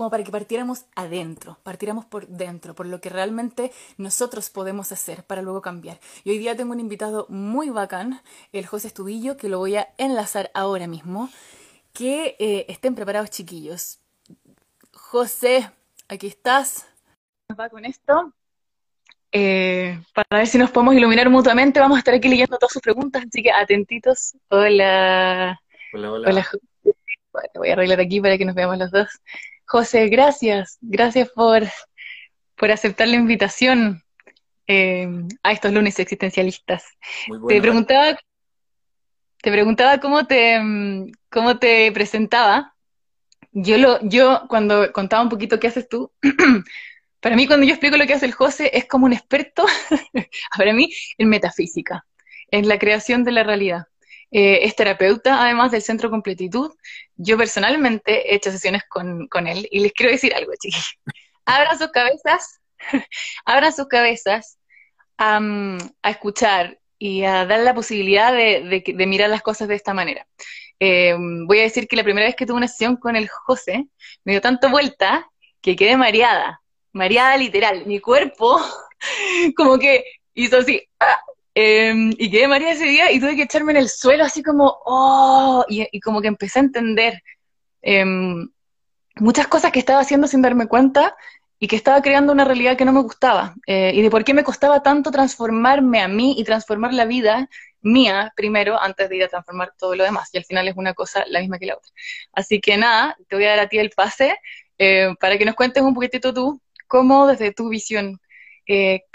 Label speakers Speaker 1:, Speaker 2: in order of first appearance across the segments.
Speaker 1: como para que partiéramos adentro, partiéramos por dentro, por lo que realmente nosotros podemos hacer para luego cambiar. Y hoy día tengo un invitado muy bacán, el José Estubillo, que lo voy a enlazar ahora mismo. Que eh, estén preparados, chiquillos. José, aquí estás. Va con esto. Eh, para ver si nos podemos iluminar mutuamente, vamos a estar aquí leyendo todas sus preguntas, así que atentitos. Hola.
Speaker 2: Hola, hola.
Speaker 1: Hola, voy a arreglar aquí para que nos veamos los dos. José, gracias, gracias por, por aceptar la invitación eh, a estos lunes existencialistas. te preguntaba, te preguntaba cómo te, cómo te presentaba. Yo lo, yo cuando contaba un poquito qué haces tú, para mí cuando yo explico lo que hace el José es como un experto, para mí, en metafísica, en la creación de la realidad. Eh, es terapeuta, además del Centro Completitud. Yo personalmente he hecho sesiones con, él y les quiero decir algo, chiquillos. Abran sus cabezas, abran sus cabezas a, escuchar y a dar la posibilidad de, mirar las cosas de esta manera. Eh, voy a decir que la primera vez que tuve una sesión con el José, me dio tanto vuelta que quedé mareada, mareada literal. Mi cuerpo como que hizo así, ¡ah! Em, y quedé María ese día y tuve que echarme en el suelo así como, oh, y, como que empecé a entender em, muchas cosas que estaba haciendo sin darme cuenta y que estaba creando una realidad que no me gustaba. Eh, y de por qué me costaba tanto transformarme a mí y transformar la vida mía primero antes de ir a transformar todo lo demás. Y al final es una cosa la misma que la otra. Así que nada, te voy a dar a ti el pase eh, para que nos cuentes un poquitito tú cómo desde tu visión eh,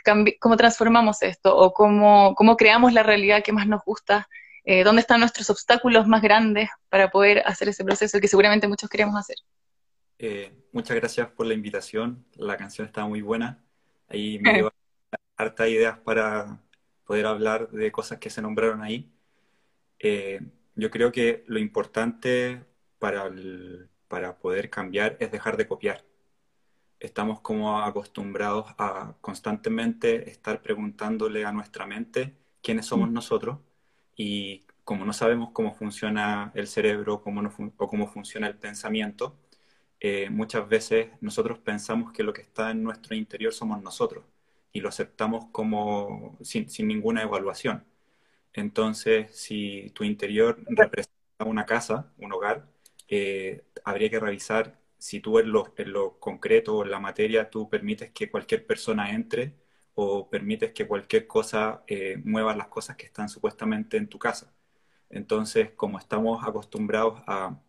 Speaker 1: cómo transformamos esto o cómo, cómo, creamos la realidad que más nos gusta, eh, dónde están nuestros obstáculos más grandes para poder hacer ese proceso que seguramente muchos queremos hacer.
Speaker 2: Eh, muchas gracias por la invitación, la canción está muy buena, ahí me dio harta ideas para poder hablar de cosas que se nombraron ahí. yo creo que lo importante para, para poder cambiar es dejar de copiar estamos como acostumbrados a constantemente estar preguntándole a nuestra mente quiénes somos mm. nosotros y como no sabemos cómo funciona el cerebro cómo o cómo funciona el pensamiento, eh, muchas veces nosotros pensamos que lo que está en nuestro interior somos nosotros y lo aceptamos como sin, ninguna evaluación. Entonces, si tu interior representa una casa, un hogar, eh, habría que revisar si tú en lo, concreto o en la materia tú permites que cualquier persona entre o permites que cualquier cosa eh, mueva las cosas que están supuestamente en tu casa. Entonces, como estamos acostumbrados a,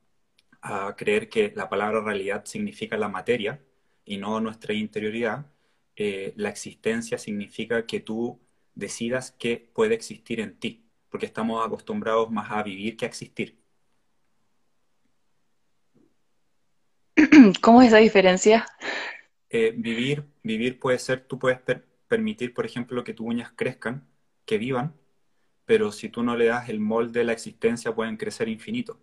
Speaker 2: creer que la palabra realidad significa la materia y no nuestra interioridad, eh, la existencia significa que tú decidas qué puede existir en ti, porque estamos acostumbrados más a vivir que a existir.
Speaker 1: ¿Cómo es esa diferencia?
Speaker 2: Eh, vivir, vivir puede ser, tú puedes permitir, por ejemplo, que tus uñas crezcan, que vivan, pero si tú no le das el molde de la existencia, pueden crecer infinito.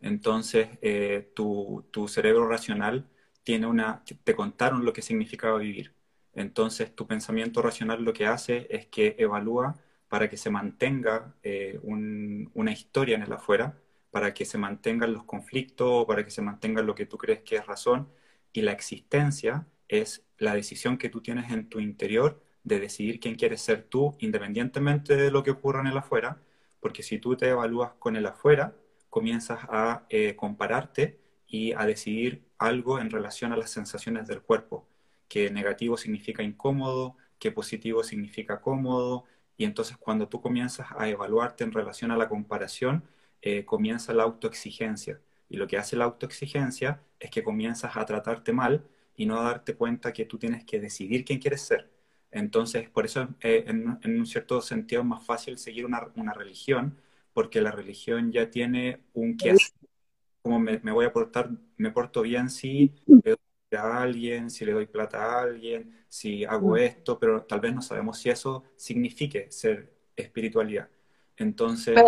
Speaker 2: Entonces, eh, tu, cerebro racional tiene una, te contaron lo que significaba vivir. Entonces, tu pensamiento racional lo que hace es que evalúa para que se mantenga eh, una historia en el afuera, para que se mantengan los conflictos, para que se mantenga lo que tú crees que es razón. Y la existencia es la decisión que tú tienes en tu interior de decidir quién quieres ser tú, independientemente de lo que ocurra en el afuera, porque si tú te evalúas con el afuera, comienzas a eh, compararte y a decidir algo en relación a las sensaciones del cuerpo, que negativo significa incómodo, que positivo significa cómodo, y entonces cuando tú comienzas a evaluarte en relación a la comparación, eh, comienza la autoexigencia. Y lo que hace la autoexigencia es que comienzas a tratarte mal y no a darte cuenta que tú tienes que decidir quién quieres ser. Entonces, por eso eh, en, un cierto sentido es más fácil seguir una, una, religión, porque la religión ya tiene un qué hacer. Como me, me, voy a portar, me porto bien si le doy a alguien, si le doy plata a alguien, si hago mm. esto, pero tal vez no sabemos si eso signifique ser espiritualidad. Entonces...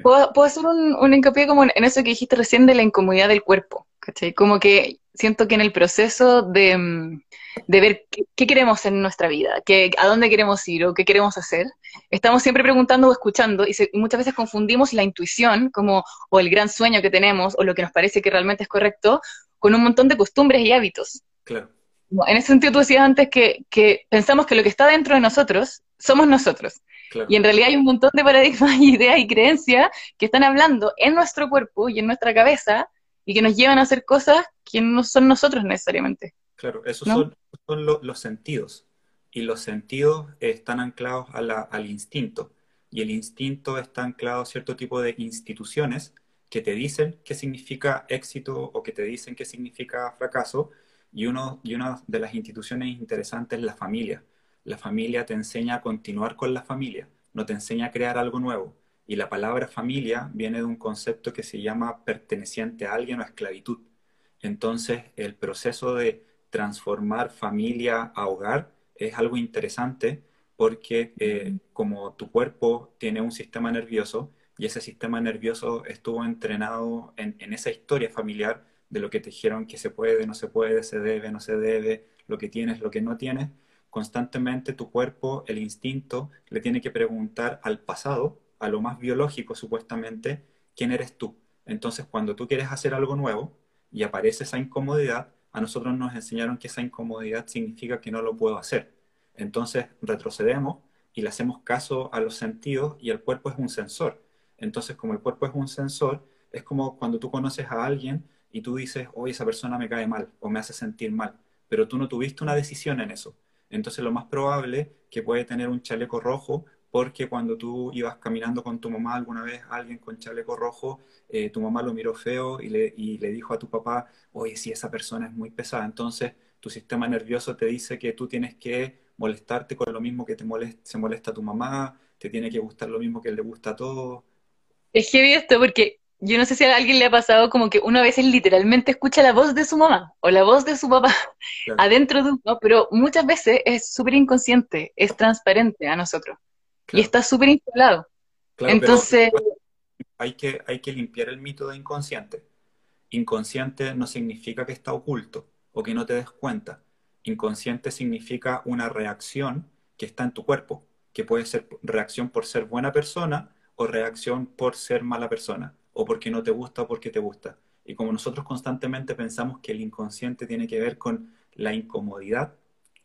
Speaker 1: Puedo, hacer un, hincapié como en, eso que dijiste recién de la incomodidad del cuerpo, ¿cachai? Como que siento que en el proceso de, mm, ver qué, queremos en nuestra vida, qué, a dónde queremos ir o qué queremos hacer, estamos siempre preguntando o escuchando y, muchas veces confundimos la intuición como o el gran sueño que tenemos o lo que nos parece que realmente es correcto con un montón de costumbres y hábitos.
Speaker 2: Claro.
Speaker 1: En ese sentido, tú decías antes que, que pensamos que lo que está dentro de nosotros somos nosotros. Y en realidad hay un montón de paradigmas, ideas y creencias que están hablando en nuestro cuerpo y en nuestra cabeza y que nos llevan a hacer cosas que no son nosotros necesariamente.
Speaker 2: Claro, esos son, los sentidos. Y los sentidos están anclados al instinto. Y el instinto está anclado a cierto tipo de instituciones que te dicen qué significa éxito o que te dicen qué significa fracaso. Y, uno, y una de las instituciones interesantes es la familia. La familia te enseña a continuar con la familia, no te enseña a crear algo nuevo. Y la palabra familia viene de un concepto que se llama perteneciente a alguien o esclavitud. Entonces, el proceso de transformar familia a hogar es algo interesante porque eh, como tu cuerpo tiene un sistema nervioso y ese sistema nervioso estuvo entrenado en, en, esa historia familiar de lo que te dijeron que se puede, no se puede, se debe, no se debe, lo que tienes, lo que no tienes, constantemente tu cuerpo, el instinto, le tiene que preguntar al pasado, a lo más biológico supuestamente, quién eres tú. Entonces, cuando tú quieres hacer algo nuevo y aparece esa incomodidad, a nosotros nos enseñaron que esa incomodidad significa que no lo puedo hacer. Entonces, retrocedemos y le hacemos caso a los sentidos y el cuerpo es un sensor. Entonces, como el cuerpo es un sensor, es como cuando tú conoces a alguien y tú dices, hoy esa persona me cae mal o me hace sentir mal, pero tú no tuviste una decisión en eso entonces lo más probable que puede tener un chaleco rojo porque cuando tú ibas caminando con tu mamá alguna vez, alguien con chaleco rojo, eh, tu mamá lo miró feo y le, y le dijo a tu papá, oye, si esa persona es muy pesada, entonces tu sistema nervioso te dice que tú tienes que molestarte con lo mismo que te molesta, se molesta tu mamá, te tiene que gustar lo mismo que le gusta a todos.
Speaker 1: Es heavy esto porque yo no sé si a alguien le ha pasado como que una vez literalmente escucha la voz de su mamá o la voz de su papá adentro de uno, pero muchas veces es súper inconsciente, es transparente a nosotros y está súper instalado. Entonces...
Speaker 2: Hay que, hay que limpiar el mito de inconsciente. Inconsciente no significa que está oculto o que no te des cuenta. Inconsciente significa una reacción que está en tu cuerpo, que puede ser reacción por ser buena persona o reacción por ser mala persona o porque no te gusta o porque te gusta. Y como nosotros constantemente pensamos que el inconsciente tiene que ver con la incomodidad,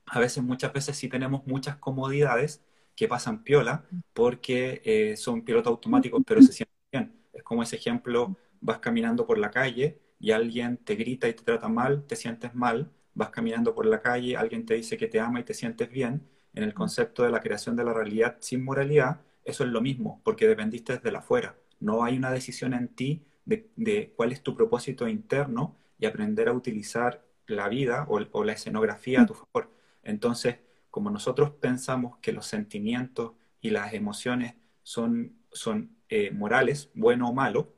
Speaker 2: a veces, muchas veces sí tenemos muchas comodidades que pasan piola porque eh, son pilotos automáticos, pero se sienten bien. Es como ese ejemplo, vas caminando por la calle y alguien te grita y te trata mal, te sientes mal, vas caminando por la calle, alguien te dice que te ama y te sientes bien. En el concepto de la creación de la realidad sin moralidad, eso es lo mismo, porque dependiste desde afuera. No hay una decisión en ti de, cuál es tu propósito interno y aprender a utilizar la vida o, la escenografía a tu favor. Entonces, como nosotros pensamos que los sentimientos y las emociones son, son eh, morales, bueno o malo,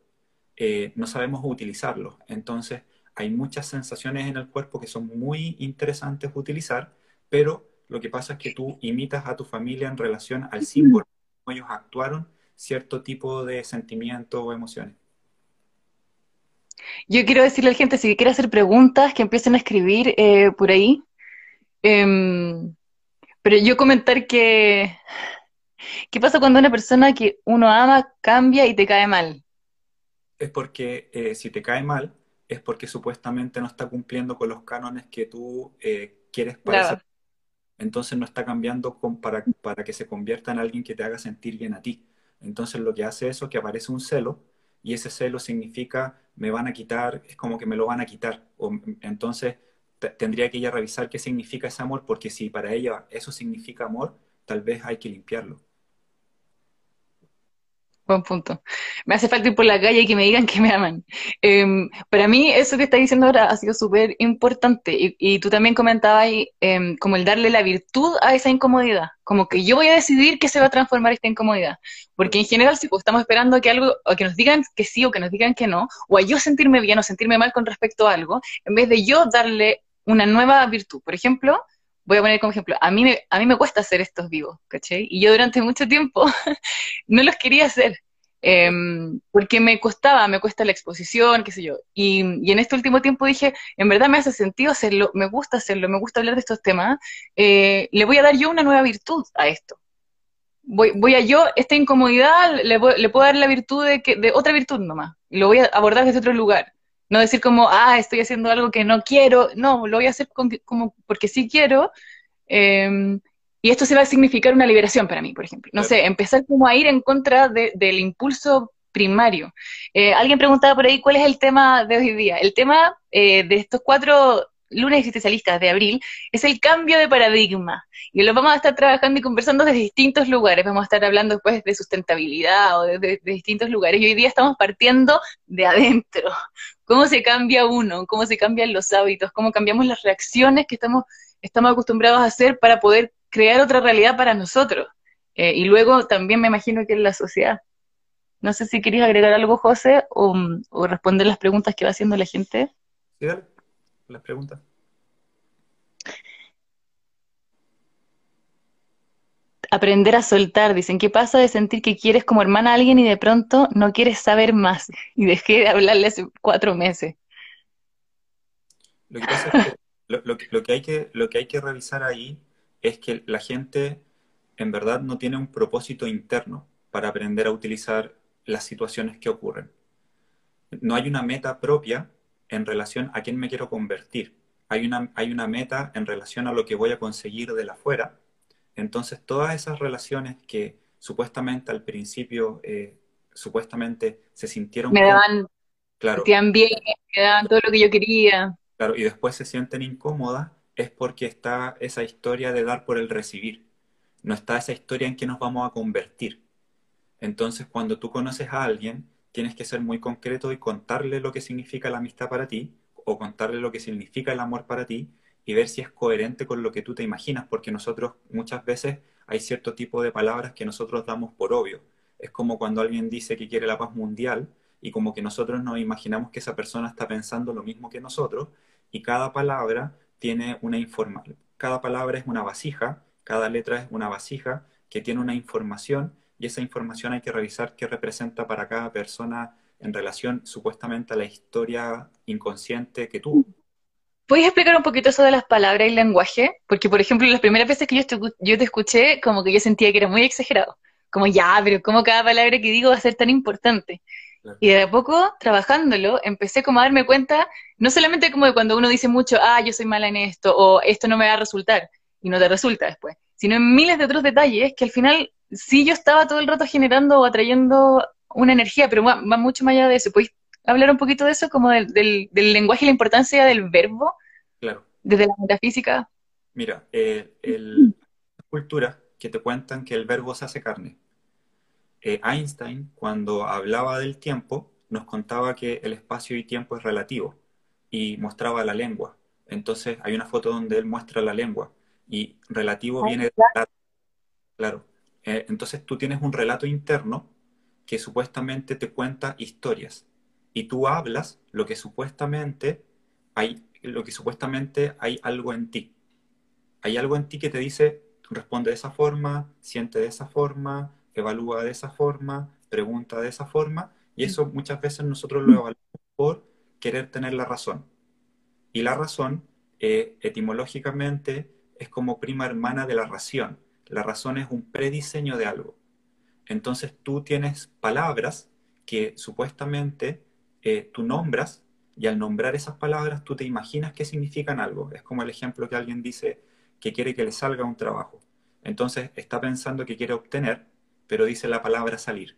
Speaker 2: eh, no sabemos utilizarlos. Entonces, hay muchas sensaciones en el cuerpo que son muy interesantes utilizar, pero lo que pasa es que tú imitas a tu familia en relación al símbolo, como ellos actuaron cierto tipo de sentimientos o emociones.
Speaker 1: Yo quiero decirle a la gente, si quiere hacer preguntas, que empiecen a escribir eh, por ahí. Em, pero yo comentar que, ¿qué pasa cuando una persona que uno ama cambia y te cae mal?
Speaker 2: Es porque eh, si te cae mal, es porque supuestamente no está cumpliendo con los cánones que tú eh, quieres para Entonces no está cambiando para, para que se convierta en alguien que te haga sentir bien a ti. Entonces lo que hace eso es que aparece un celo y ese celo significa me van a quitar, es como que me lo van a quitar. O, entonces tendría que ella revisar qué significa ese amor, porque si para ella eso significa amor, tal vez hay que limpiarlo.
Speaker 1: Buen punto. Me hace falta ir por la calle y que me digan que me aman. Em, para mí, eso que está diciendo ahora ha sido súper importante. Y, tú también comentabas em, como el darle la virtud a esa incomodidad. Como que yo voy a decidir que se va a transformar esta incomodidad. Porque en general, si pues, estamos esperando que algo, o que nos digan que sí o que nos digan que no, o a yo sentirme bien o sentirme mal con respecto a algo, en vez de yo darle una nueva virtud. Por ejemplo, voy a poner como ejemplo, a mí me, a mí me cuesta hacer estos vivos, ¿cachai? Y yo durante mucho tiempo no los quería hacer, em, porque me costaba, me cuesta la exposición, qué sé yo. Y, en este último tiempo dije, en verdad me hace sentido hacerlo, me gusta hacerlo, me gusta hablar de estos temas, eh, le voy a dar yo una nueva virtud a esto. Voy, voy a yo, esta incomodidad, le, le puedo dar la virtud de, que, de otra virtud nomás, lo voy a abordar desde otro lugar. No decir como, ah, estoy haciendo algo que no quiero. No, lo voy a hacer como porque sí quiero. Em, y esto se va a significar una liberación para mí, por ejemplo. No sé, empezar como a ir en contra del impulso primario. Eh, alguien preguntaba por ahí cuál es el tema de hoy día. El tema eh, de estos cuatro lunes existencialistas de abril es el cambio de paradigma. Y lo vamos a estar trabajando y conversando desde distintos lugares. Vamos a estar hablando después de sustentabilidad o de, distintos lugares. Y hoy día estamos partiendo de adentro. ¿Cómo se cambia uno? ¿Cómo se cambian los hábitos? ¿Cómo cambiamos las reacciones que estamos, estamos acostumbrados a hacer para poder crear otra realidad para nosotros? Eh, y luego también me imagino que en la sociedad. No sé si querías agregar algo, José, o, o responder las preguntas que va haciendo la gente.
Speaker 2: Sí, dale las preguntas.
Speaker 1: Aprender a soltar, dicen, ¿qué pasa de sentir que quieres como hermana a alguien y de pronto no quieres saber más? Y dejé de hablarle hace cuatro meses.
Speaker 2: Lo que pasa es que lo, que hay que lo que hay que revisar ahí es que la gente en verdad no tiene un propósito interno para aprender a utilizar las situaciones que ocurren. No hay una meta propia en relación a quién me quiero convertir. Hay una, hay una meta en relación a lo que voy a conseguir de la afuera. Entonces, todas esas relaciones que supuestamente al principio, eh, supuestamente se sintieron...
Speaker 1: Me daban, claro, bien, me daban todo lo que yo quería.
Speaker 2: Claro, y después se sienten incómodas, es porque está esa historia de dar por el recibir. No está esa historia en que nos vamos a convertir. Entonces, cuando tú conoces a alguien, tienes que ser muy concreto y contarle lo que significa la amistad para ti o contarle lo que significa el amor para ti y ver si es coherente con lo que tú te imaginas, porque nosotros muchas veces hay cierto tipo de palabras que nosotros damos por obvio. Es como cuando alguien dice que quiere la paz mundial y como que nosotros nos imaginamos que esa persona está pensando lo mismo que nosotros y cada palabra tiene una información. Cada palabra es una vasija, cada letra es una vasija que tiene una información y esa información hay que revisar qué representa para cada persona en relación supuestamente a la historia inconsciente que tuvo.
Speaker 1: ¿Puedes explicar un poquito eso de las palabras y el lenguaje? Porque, por ejemplo, las primeras veces que yo te, yo te escuché, como que yo sentía que era muy exagerado. Como, ya, pero ¿cómo cada palabra que digo va a ser tan importante? Y de a poco, trabajándolo, empecé como a darme cuenta, no solamente como de cuando uno dice mucho, ah, yo soy mala en esto, o esto no me va a resultar, y no te resulta después, sino en miles de otros detalles que al final sí yo estaba todo el rato generando o atrayendo una energía, pero va, mucho más allá de eso. ¿Puedes hablar un poquito de eso, como del, lenguaje y la importancia del verbo?
Speaker 2: Claro.
Speaker 1: Desde la metafísica.
Speaker 2: Mira, eh, el, culturas que te cuentan que el verbo se hace carne. Eh, Einstein, cuando hablaba del tiempo, nos contaba que el espacio y tiempo es relativo y mostraba la lengua. Entonces hay una foto donde él muestra la lengua y relativo viene de... Claro, eh, entonces tú tienes un relato interno que supuestamente te cuenta historias y tú hablas lo que supuestamente hay, lo que supuestamente hay algo en ti. Hay algo en ti que te dice, responde de esa forma, siente de esa forma, evalúa de esa forma, pregunta de esa forma, y eso muchas veces nosotros lo evaluamos por querer tener la razón. Y la razón, eh, etimológicamente, es como prima hermana de la ración. La razón es un prediseño de algo. Entonces tú tienes palabras que supuestamente eh, tú nombras y al nombrar esas palabras tú te imaginas que significan algo. Es como el ejemplo que alguien dice que quiere que le salga un trabajo. Entonces está pensando que quiere obtener, pero dice la palabra salir.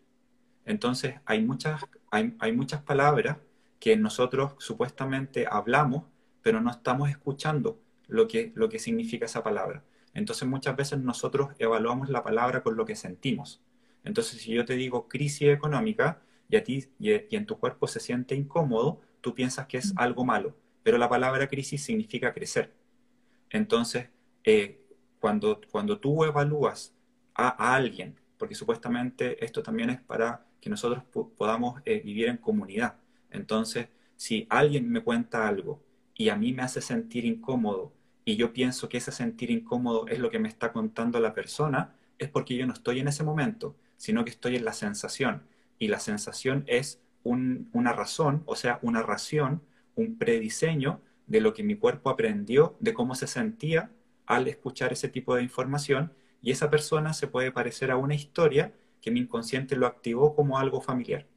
Speaker 2: Entonces hay muchas, hay, hay muchas palabras que nosotros supuestamente hablamos, pero no estamos escuchando lo que, lo que significa esa palabra. Entonces muchas veces nosotros evaluamos la palabra con lo que sentimos. Entonces si yo te digo crisis económica y a ti y, en tu cuerpo se siente incómodo, tú piensas que es algo malo, pero la palabra crisis significa crecer. Entonces, eh, cuando, cuando tú evalúas a, alguien, porque supuestamente esto también es para que nosotros podamos eh, vivir en comunidad. Entonces, si alguien me cuenta algo y a mí me hace sentir incómodo y yo pienso que ese sentir incómodo es lo que me está contando la persona, es porque yo no estoy en ese momento, sino que estoy en la sensación. Y la sensación es una razón, o sea, una ración, un prediseño de lo que mi cuerpo aprendió, de cómo se sentía al escuchar ese tipo de información. Y esa persona se puede parecer a una historia que mi inconsciente lo activó como algo familiar.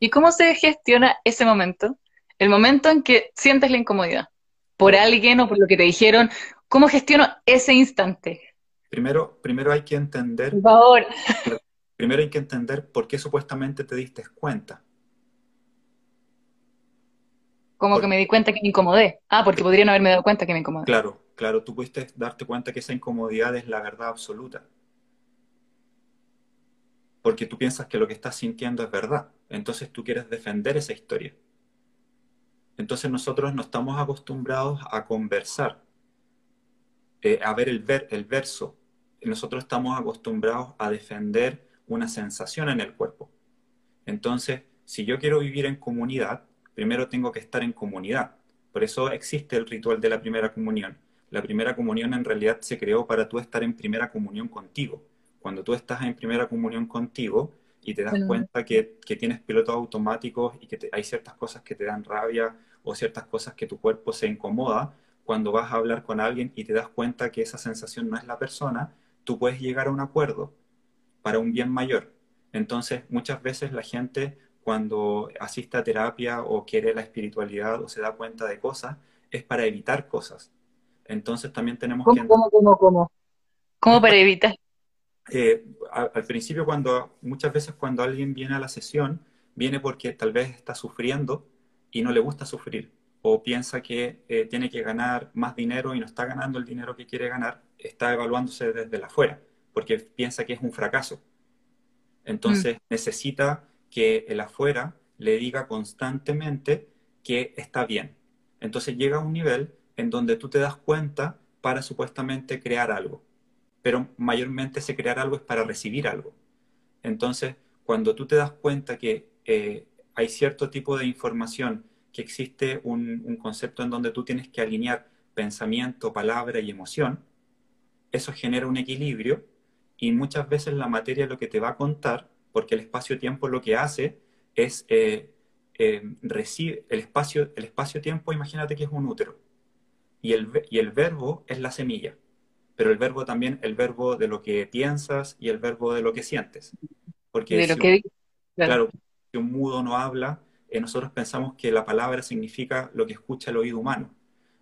Speaker 1: ¿Y cómo se gestiona ese momento? el momento en que sientes la incomodidad por alguien o por lo que te dijeron, ¿cómo gestiono ese instante?
Speaker 2: Primero, primero hay que entender.
Speaker 1: Por favor.
Speaker 2: Primero hay que entender por qué supuestamente te diste cuenta.
Speaker 1: Como que me di cuenta que me incomodé. Ah, porque podrían haberme dado cuenta que me incomodé.
Speaker 2: Claro, claro, tú pudiste darte cuenta que esa incomodidad es la verdad absoluta. Porque tú piensas que lo que estás sintiendo es verdad. Entonces tú quieres defender esa historia. Entonces nosotros no estamos acostumbrados a conversar, eh, a ver el, ver el verso. Nosotros estamos acostumbrados a defender una sensación en el cuerpo. Entonces, si yo quiero vivir en comunidad, primero tengo que estar en comunidad. Por eso existe el ritual de la primera comunión. La primera comunión en realidad se creó para tú estar en primera comunión contigo. Cuando tú estás en primera comunión contigo y te das cuenta que, tienes pilotos automáticos y que hay ciertas cosas que te dan rabia o ciertas cosas que tu cuerpo se incomoda, cuando vas a hablar con alguien y te das cuenta que esa sensación no es la persona, tú puedes llegar a un acuerdo para un bien mayor. Entonces, muchas veces la gente cuando asiste a terapia o quiere la espiritualidad o se da cuenta de cosas, es para evitar cosas. Entonces también tenemos
Speaker 1: que... ¿Cómo, cómo, cómo? ¿Cómo para evitar?
Speaker 2: Eh, al, principio, cuando muchas veces cuando alguien viene a la sesión, viene porque tal vez está sufriendo y no le gusta sufrir, o piensa que eh, tiene que ganar más dinero y no está ganando el dinero que quiere ganar, está evaluándose desde la afuera, porque piensa que es un fracaso. Entonces mm. necesita que el afuera le diga constantemente que está bien. Entonces llega a un nivel en donde tú te das cuenta para supuestamente crear algo, pero mayormente ese crear algo es para recibir algo. Entonces, cuando tú te das cuenta que eh, hay cierto tipo de información, que existe un, concepto en donde tú tienes que alinear pensamiento, palabra y emoción, eso genera un equilibrio y muchas veces la materia lo que te va a contar, porque el espacio-tiempo lo que hace es eh, eh el espacio, el espacio-tiempo, imagínate que es un útero y el, y el verbo es la semilla, pero el verbo también, el verbo de lo que piensas y el verbo de lo que sientes. Porque si, un, claro, si un mudo no habla, eh, nosotros pensamos que la palabra significa lo que escucha el oído humano.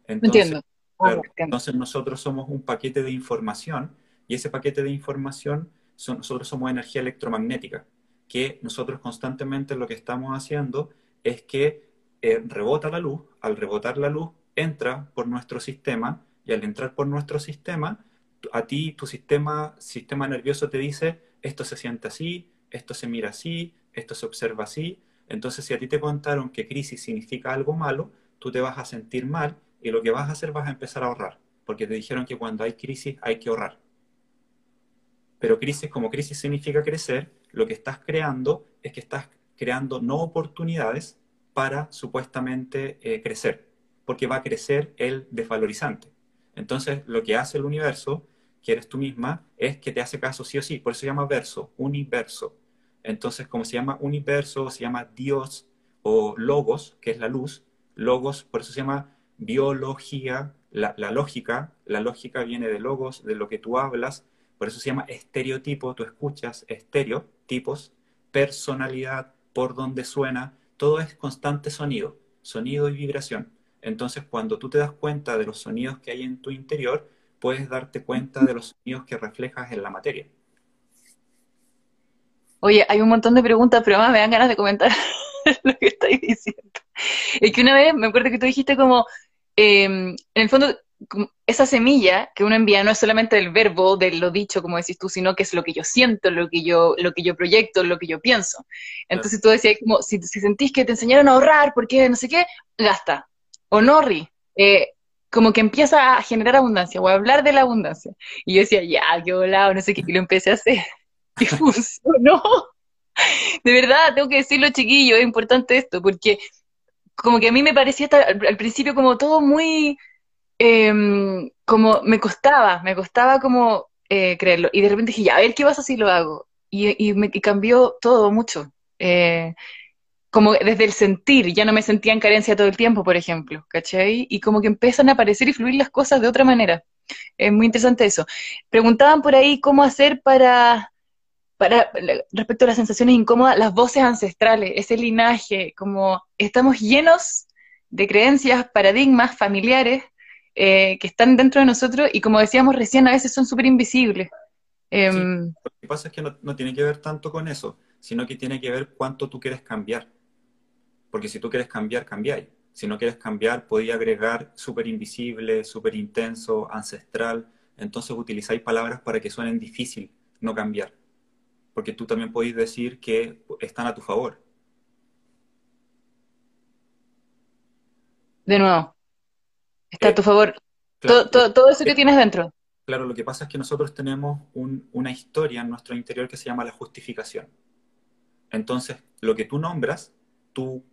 Speaker 2: Entonces, entiendo. Ah, entonces nosotros somos un paquete de información y ese paquete de información, nosotros somos energía electromagnética, que nosotros constantemente lo que estamos haciendo es que eh, rebota la luz, al rebotar la luz entra por nuestro sistema y al entrar por nuestro sistema, a ti tu sistema, sistema nervioso te dice, esto se siente así, esto se mira así, esto se observa así. Entonces, si a ti te contaron que crisis significa algo malo, tú te vas a sentir mal y lo que vas a hacer vas a empezar a ahorrar, porque te dijeron que cuando hay crisis hay que ahorrar. Pero crisis, como crisis significa crecer, lo que estás creando es que estás creando no oportunidades para supuestamente eh, crecer porque va a crecer el desvalorizante. Entonces, lo que hace el universo, que eres tú misma, es que te hace caso sí o sí. Por eso se llama verso, universo. Entonces, como se llama universo, se llama Dios o logos, que es la luz. Logos, por eso se llama biología, la, lógica. La lógica viene de logos, de lo que tú hablas. Por eso se llama estereotipo, tú escuchas estereotipos, personalidad, por donde suena. Todo es constante sonido, sonido y vibración. Entonces, cuando tú te das cuenta de los sonidos que hay en tu interior, puedes darte cuenta de los sonidos que reflejas en la materia.
Speaker 1: Oye, hay un montón de preguntas, pero más me dan ganas de comentar lo que estáis diciendo. Es que una vez me acuerdo que tú dijiste como, em, en el fondo, esa semilla que uno envía no es solamente el verbo de lo dicho, como decís tú, sino que es lo que yo siento, lo que yo, lo que yo proyecto, lo que yo pienso. Entonces tú decías como, si, si sentís que te enseñaron a ahorrar porque no sé qué, gasta o Norri, eh, como que empieza a generar abundancia o a hablar de la abundancia. Y yo decía, ya, qué volado, no sé qué, y lo empecé a hacer. Y funcionó. De verdad, tengo que decirlo, chiquillo, es importante esto, porque como que a mí me parecía al, principio como todo muy, em, como me costaba, me costaba como eh, creerlo. Y de repente dije, ya, a ver qué pasa si lo hago. Y, me cambió todo mucho. Eh, como desde el sentir, ya no me sentía en carencia todo el tiempo, por ejemplo, ¿cachai? Y como que empiezan a aparecer y fluir las cosas de otra manera. Es muy interesante eso. Preguntaban por ahí cómo hacer para, para, respecto a las sensaciones incómodas, las voces ancestrales, ese linaje, como estamos llenos de creencias, paradigmas familiares eh, que están dentro de nosotros y como decíamos recién, a veces son súper invisibles.
Speaker 2: Em, lo que pasa es que no, tiene que ver tanto con eso, sino que tiene que ver cuánto tú quieres cambiar. Porque si tú quieres cambiar, cambiáis. Si no quieres cambiar, podía agregar súper invisible, súper intenso, ancestral. Entonces utilizáis palabras para que suenen difícil no cambiar. Porque tú también podéis decir que están a tu favor.
Speaker 1: De nuevo, está a tu favor. todo, eso que tienes dentro.
Speaker 2: Claro, lo que pasa es que nosotros tenemos una historia en nuestro interior que se llama la justificación. Entonces, lo que tú nombras, tu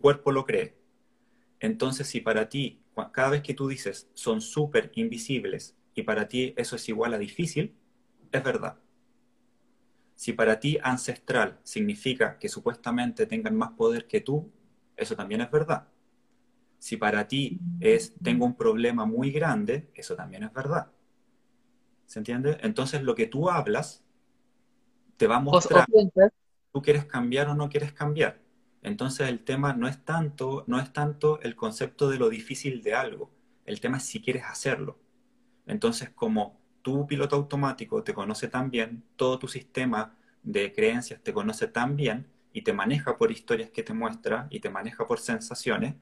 Speaker 2: cuerpo lo cree. Entonces, si para ti, cada vez que tú dices son súper invisibles y para ti eso es igual a difícil, es verdad. Si para ti ancestral significa que supuestamente tengan más poder que tú, eso también es verdad. Si para ti es tengo un problema muy grande, eso también es verdad. ¿Se entiende? Entonces lo que tú hablas te va a mostrar tú quieres cambiar o no quieres cambiar. Entonces el tema no es tanto, no es tanto el concepto de lo difícil de algo. El tema es si quieres hacerlo. Entonces, como tu piloto automático te conoce tan bien, todo tu sistema de creencias te conoce tan bien y te maneja por historias que te muestra y te maneja por sensaciones,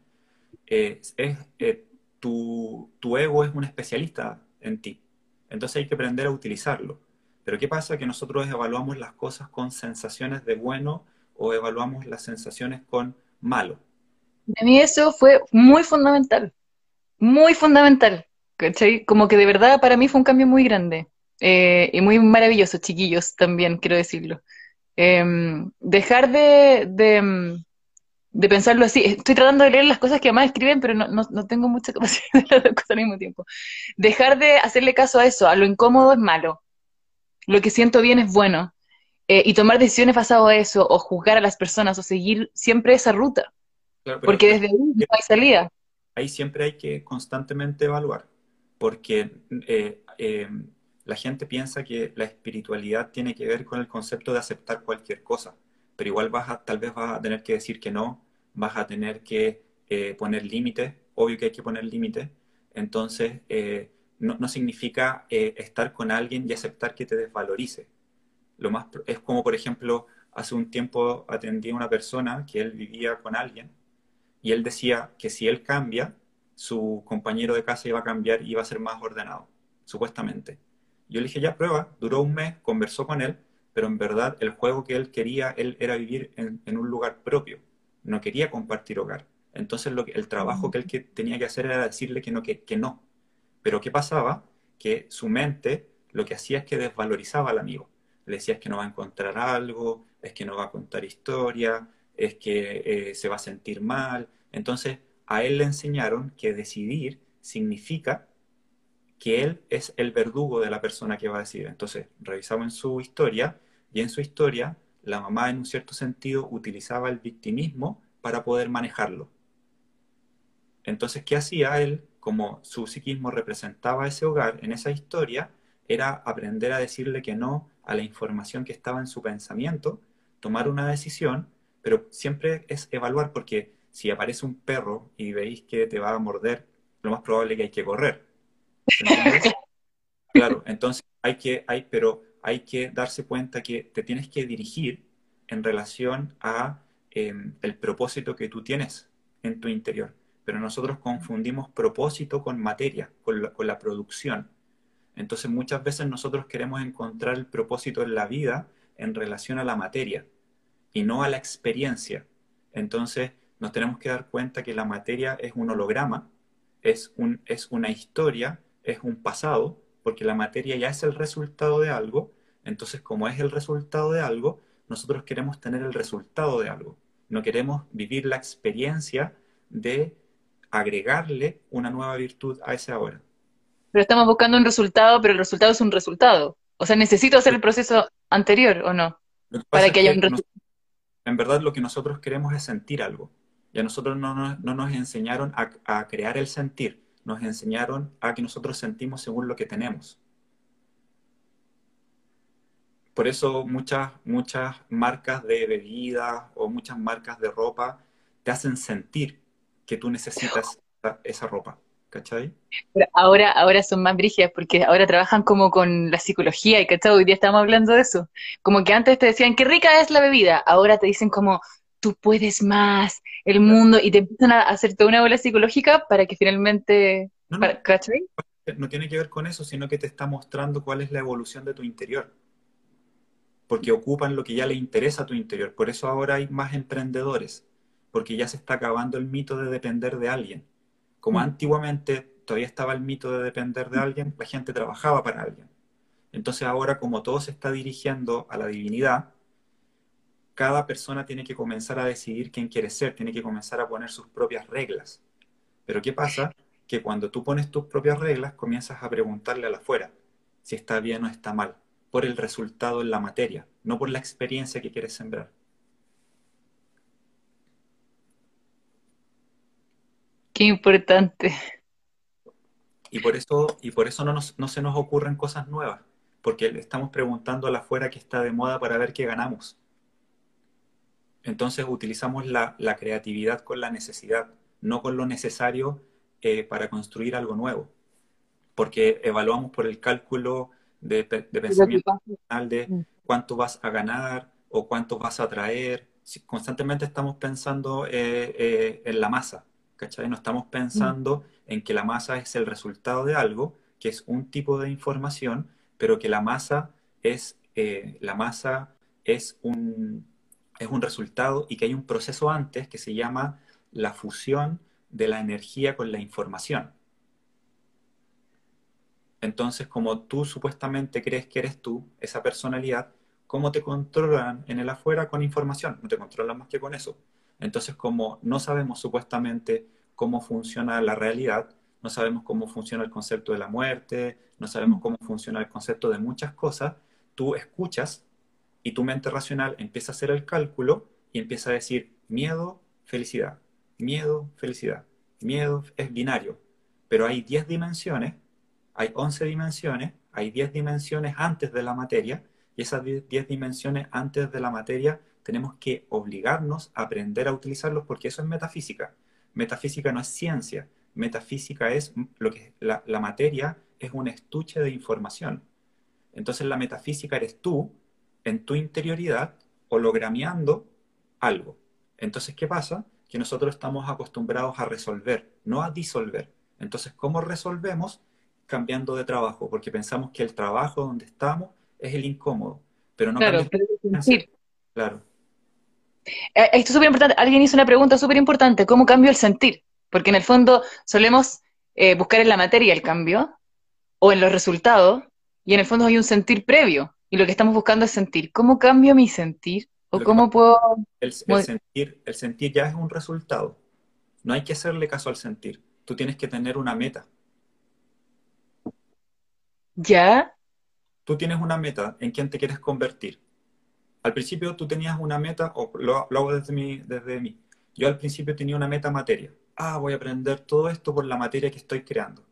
Speaker 2: es, eh, tu, ego es un especialista en ti. Entonces hay que aprender a utilizarlo. Pero ¿qué pasa? Que nosotros evaluamos las cosas con sensaciones de bueno o evaluamos las sensaciones con malo.
Speaker 1: A mí eso fue muy fundamental, muy fundamental. Como que de verdad para mí fue un cambio muy grande eh, y muy maravilloso, chiquillos, también quiero decirlo. Em, dejar de, de pensarlo así. Estoy tratando de leer las cosas que además escriben, pero no, no, tengo mucha capacidad de leer las cosas al mismo tiempo. Dejar de hacerle caso a eso, a lo incómodo es malo. Lo que siento bien es bueno. Eh, y tomar decisiones basado a eso, o juzgar a las personas, o seguir siempre esa ruta. porque desde ahí no hay salida.
Speaker 2: Ahí siempre hay que constantemente evaluar, porque eh, eh, la gente piensa que la espiritualidad tiene que ver con el concepto de aceptar cualquier cosa pero igual vas a, tal vez vas a tener que decir que no, vas a tener que eh, poner límites, obvio que hay que poner límites, entonces eh, no, significa eh, estar con alguien y aceptar que te desvalorice. Lo más, es como, por ejemplo, hace un tiempo atendí a una persona que él vivía con alguien y él decía que si él cambia, su compañero de casa iba a cambiar y iba a ser más ordenado, supuestamente. Yo le dije, ya prueba, duró un mes, conversó con él pero en verdad el juego que él quería, él era vivir en, un lugar propio, no quería compartir hogar. Entonces lo que, el trabajo que él que tenía que hacer era decirle que no, que, que no. Pero ¿qué pasaba? Que su mente lo que hacía es que desvalorizaba al amigo. Le decía es que no va a encontrar algo, es que no va a contar historia, es que eh, se va a sentir mal. Entonces a él le enseñaron que decidir significa que él es el verdugo de la persona que va a decidir. Entonces, revisamos en su historia y en su historia la mamá en un cierto sentido utilizaba el victimismo para poder manejarlo. Entonces, ¿qué hacía él? Como su psiquismo representaba ese hogar en esa historia, era aprender a decirle que no a la información que estaba en su pensamiento, tomar una decisión, pero siempre es evaluar porque si aparece un perro y veis que te va a morder, lo más probable es que hay que correr. claro, entonces hay que, hay, pero hay que darse cuenta que te tienes que dirigir en relación a em, el propósito que tú tienes en tu interior. Pero nosotros confundimos propósito con materia, con la, con la producción. Entonces muchas veces nosotros queremos encontrar el propósito en la vida en relación a la materia y no a la experiencia. Entonces nos tenemos que dar cuenta que la materia es un holograma, es, un, es una historia es un pasado, porque la materia ya es el resultado de algo, entonces como es el resultado de algo, nosotros queremos tener el resultado de algo. No queremos vivir la experiencia de agregarle una nueva virtud a ese ahora.
Speaker 1: Pero estamos buscando un resultado, pero el resultado es un resultado. O sea, necesito hacer el proceso anterior o no, para que haya un resultado.
Speaker 2: En verdad lo que nosotros queremos es sentir algo. Y a nosotros no, nos enseñaron a crear el sentir, nos enseñaron a que nosotros sentimos según lo que tenemos. Por eso muchas, muchas marcas de bebidas o muchas marcas de ropa te hacen sentir que tú necesitas esa ropa. ¿Cachai?
Speaker 1: Pero ahora, ahora son más brígidas porque ahora trabajan como con la psicología y ¿cachai? Hoy día estamos hablando de eso. Como que antes te decían qué rica es la bebida, ahora te dicen como tú puedes más, el mundo, y te empiezan a hacer toda una bola psicológica para que finalmente,
Speaker 2: no,
Speaker 1: no, ¿cachai?
Speaker 2: No tiene que ver con eso, sino que te está mostrando cuál es la evolución de tu interior. Porque ocupan lo que ya le interesa a tu interior. Por eso ahora hay más emprendedores, porque ya se está acabando el mito de depender de alguien como mm. antiguamente todavía estaba el mito de depender de alguien, la gente trabajaba para alguien. Entonces ahora, como todo se está dirigiendo a la divinidad, cada persona tiene que comenzar a decidir quién quiere ser, tiene que comenzar a poner sus propias reglas. Pero ¿qué pasa? Que cuando tú pones tus propias reglas, comienzas a preguntarle a la afuera si está bien o está mal, por el resultado en la materia, no por la experiencia que quieres sembrar.
Speaker 1: Qué importante.
Speaker 2: Y por eso, y por eso no, no se nos ocurren cosas nuevas, porque le estamos preguntando a la afuera que está de moda para ver qué ganamos. Entonces utilizamos la, creatividad con la necesidad, no con lo necesario eh, para construir algo nuevo. Porque evaluamos por el cálculo de, pensamiento de mm. cuánto vas a ganar o cuánto vas a traer. constantemente estamos pensando eh, eh, en la masa ¿cachai? No estamos pensando en que la masa es el resultado de algo, que es un tipo de información, pero que la masa es, eh, la masa es un, es un resultado y que hay un proceso antes que se llama la fusión de la energía con la información. Entonces, como tú supuestamente crees que eres tú, esa personalidad, ¿cómo te controlan en el afuera con información? No te controlan más que con eso. Entonces, como no sabemos supuestamente cómo funciona la realidad, no sabemos cómo funciona el concepto de la muerte, no sabemos cómo funciona el concepto de muchas cosas, tú escuchas y tu mente racional empieza a hacer el cálculo y empieza a decir miedo, felicidad, miedo, felicidad, miedo es binario, pero hay 10 dimensiones, hay 11 dimensiones, hay 10 dimensiones antes de la materia y esas 10 dimensiones antes de la materia tenemos que obligarnos a aprender a utilizarlos porque eso es metafísica. Metafísica no es ciencia, metafísica es lo que la, la materia es un estuche de información. Entonces la metafísica eres tú en tu interioridad hologrameando algo. Entonces, ¿qué pasa? Que nosotros estamos acostumbrados a resolver, no a disolver. Entonces, ¿cómo resolvemos? Cambiando de trabajo, porque pensamos que el trabajo donde estamos es el incómodo, pero no
Speaker 1: claro,
Speaker 2: Claro.
Speaker 1: Eh, esto es súper importante. Alguien hizo una pregunta súper importante. ¿Cómo cambio el sentir? Porque en el fondo solemos eh, buscar en la materia el cambio o en los resultados y en el fondo hay un sentir previo y lo que estamos buscando es sentir. ¿Cómo cambio mi sentir? ¿O cómo puedo...?
Speaker 2: El, sentir, el sentir ya es un resultado. No hay que hacerle caso al sentir. Tú tienes que tener una meta.
Speaker 1: ¿Ya?
Speaker 2: Tú tienes una meta en quién te quieres convertir al principio tú tenías una meta, o lo, hago desde mí, desde mí. Yo al principio tenía una meta materia. Ah, voy a aprender todo esto por la materia que estoy creando.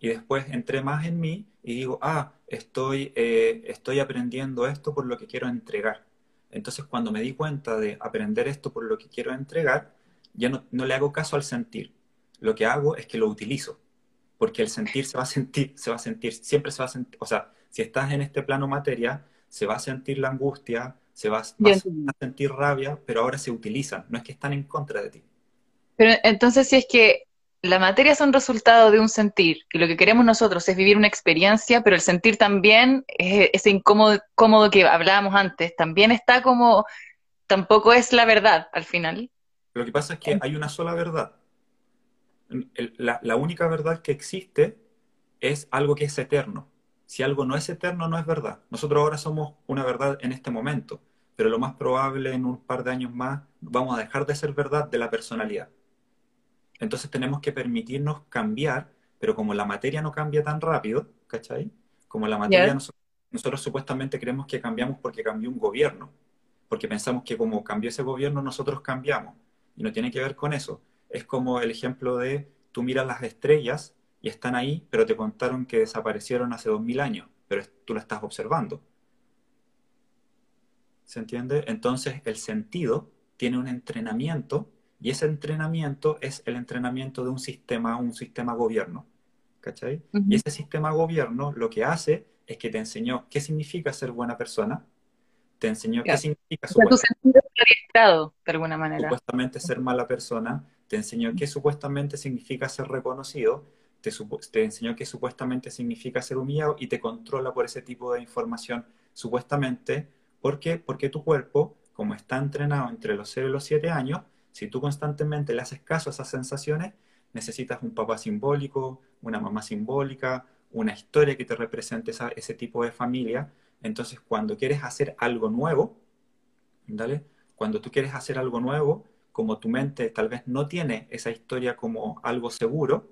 Speaker 2: Y después entré más en mí y digo, ah, estoy, eh, estoy aprendiendo esto por lo que quiero entregar. Entonces cuando me di cuenta de aprender esto por lo que quiero entregar, ya no, no le hago caso al sentir. Lo que hago es que lo utilizo. Porque el sentir se va a sentir, se va a sentir, siempre se va a sentir. O sea, si estás en este plano materia, se va a sentir la angustia, se va, a sentir rabia, pero ahora se utilizan, no es que están en contra de ti.
Speaker 1: Pero entonces si es que la materia es un resultado de un sentir, y lo que queremos nosotros es vivir una experiencia, pero el sentir también, ese incómodo cómodo que hablábamos antes, también está como, tampoco es la verdad al final.
Speaker 2: Lo que pasa es que hay una sola verdad. La, la única verdad que existe es algo que es eterno si algo no es eterno, no es verdad. Nosotros ahora somos una verdad en este momento, pero lo más probable en un par de años más vamos a dejar de ser verdad de la personalidad. Entonces tenemos que permitirnos cambiar, pero como la materia no cambia tan rápido, ¿cachai? Como la materia nosotros, supuestamente creemos que cambiamos porque cambió un gobierno, porque pensamos que como cambió ese gobierno nosotros cambiamos, y no tiene que ver con eso. Es como el ejemplo de tú miras las estrellas y están ahí, pero te contaron que desaparecieron hace dos mil años, pero tú lo estás observando. ¿Se entiende? Entonces el sentido tiene un entrenamiento Y ese entrenamiento es el entrenamiento de un sistema, un sistema gobierno. ¿Cachai? Y ese sistema gobierno lo que hace es que te enseñó qué significa ser buena persona, te enseñó qué significa
Speaker 1: supuestamente, de alguna manera.
Speaker 2: supuestamente ser mala persona, te enseñó qué supuestamente significa ser reconocido, te, te enseñó qué supuestamente significa ser humillado y te controla por ese tipo de información, supuestamente. ¿Por qué? Porque tu cuerpo, como está entrenado entre los 0 y los 7 años, si tú constantemente le haces caso a esas sensaciones, necesitas un papá simbólico, una mamá simbólica, una historia que te represente ese tipo de familia. Entonces, cuando quieres hacer algo nuevo, ¿vale? Cuando tú quieres hacer algo nuevo, como tu mente tal vez no tiene esa historia como algo seguro,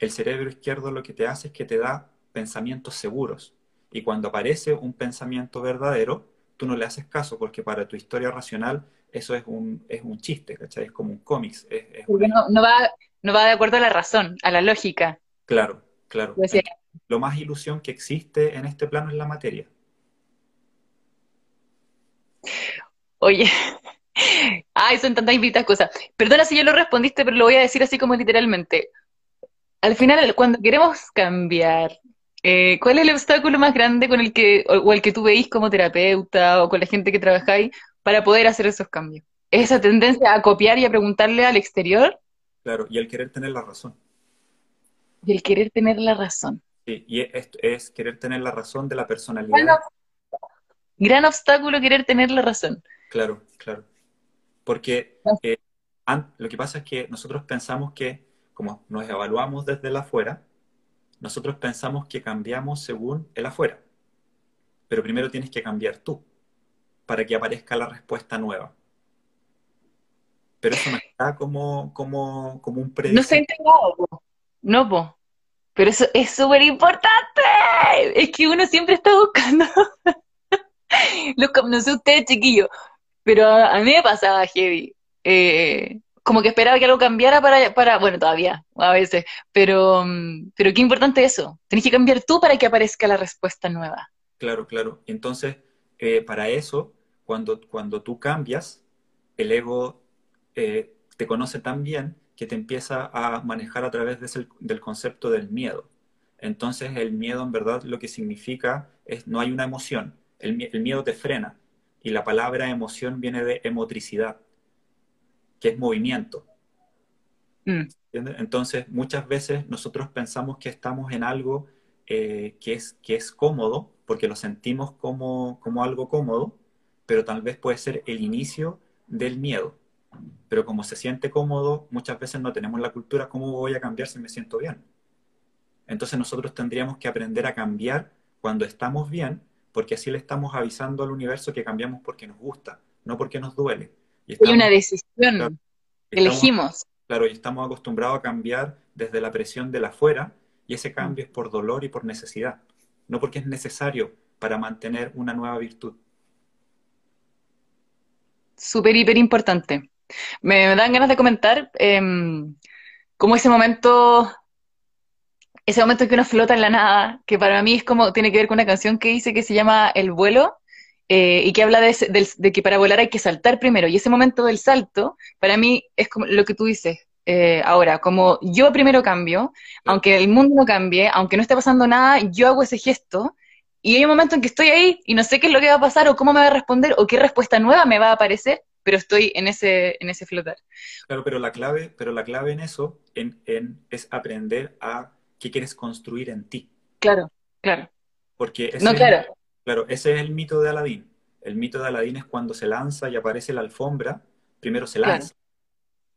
Speaker 2: el cerebro izquierdo lo que te hace es que te da pensamientos seguros. Y cuando aparece un pensamiento verdadero, tú no le haces caso porque para tu historia racional eso es un, es un chiste, ¿cachai? Es como un cómics.
Speaker 1: no, va, no va de acuerdo a la razón, a la lógica.
Speaker 2: Claro, claro. Pues lo más ilusión que existe en este plano es la materia.
Speaker 1: Oye, ay, son tantas infinitas cosas. Perdona si yo lo respondiste, pero lo voy a decir así como literalmente. Al final, cuando queremos cambiar, eh, ¿cuál es el obstáculo más grande con el que, o, el que tú veis como terapeuta o con la gente que trabajáis para poder hacer esos cambios? ¿Es esa tendencia a copiar y a preguntarle al exterior?
Speaker 2: Claro, y el querer tener la razón.
Speaker 1: Y el querer tener la razón.
Speaker 2: Sí, y es querer tener la razón de la personalidad.
Speaker 1: gran obstáculo querer tener la razón.
Speaker 2: Claro, claro. Porque eh, lo que pasa es que nosotros pensamos que, como nos evaluamos desde el afuera, nosotros pensamos que cambiamos según el afuera. Pero primero tienes que cambiar tú para que aparezca la respuesta nueva. Pero eso no está como, como, como un
Speaker 1: predictor. No se ha entregado, no, po. Pero eso es súper importante. Es que uno siempre está buscando. no sé ustedes, chiquillos, pero a, mí me pasaba heavy. Eh, como que esperaba que algo cambiara para, para, bueno, todavía, a veces, pero, mm, pero qué importante eso. Tenés que cambiar tú para que aparezca la respuesta nueva.
Speaker 2: Claro, claro. Entonces, eh, para eso, cuando, cuando tú cambias, el ego eh, te conoce tan bien que te empieza a manejar a través del concepto del miedo. Entonces el miedo en verdad lo que significa es no hay una emoción, el, miedo te frena y la palabra emoción viene de emotricidad, que es movimiento. Mm. Entonces muchas veces nosotros pensamos que estamos en algo eh, que, es, que es cómodo, porque lo sentimos como, como algo cómodo, pero tal vez puede ser el inicio del miedo pero como se siente cómodo, muchas veces no tenemos la cultura, ¿cómo voy a cambiar si me siento bien? Entonces nosotros tendríamos que aprender a cambiar cuando estamos bien, porque así le estamos avisando al universo que cambiamos porque nos gusta, no porque nos duele.
Speaker 1: Y una decisión, elegimos.
Speaker 2: Claro, y estamos acostumbrados a cambiar desde la presión de la afuera, y ese cambio es por dolor y por necesidad, no porque es necesario para mantener una nueva virtud.
Speaker 1: Súper, hiper importante. Me, dan ganas de comentar em, cómo ese momento, ese momento en que uno flota en la nada, que para mí es como, tiene que ver con una canción que dice que se llama El vuelo, eh, y que habla de, que para volar hay que saltar primero. Y ese momento del salto, para mí es como lo que tú dices. Eh, ahora, como yo primero cambio, aunque el mundo no cambie, aunque no esté pasando nada, yo hago ese gesto y hay un momento en que estoy ahí y no sé qué es lo que va a pasar o cómo me va a responder o qué respuesta nueva me va a aparecer pero estoy en ese, en ese flotar.
Speaker 2: Claro, pero la clave, pero la clave en eso en, es aprender a qué quieres construir en ti.
Speaker 1: Claro, claro.
Speaker 2: Porque ese, no, claro. claro, ese es el mito de Aladín. El mito de Aladín es cuando se lanza y aparece la alfombra, primero se lanza.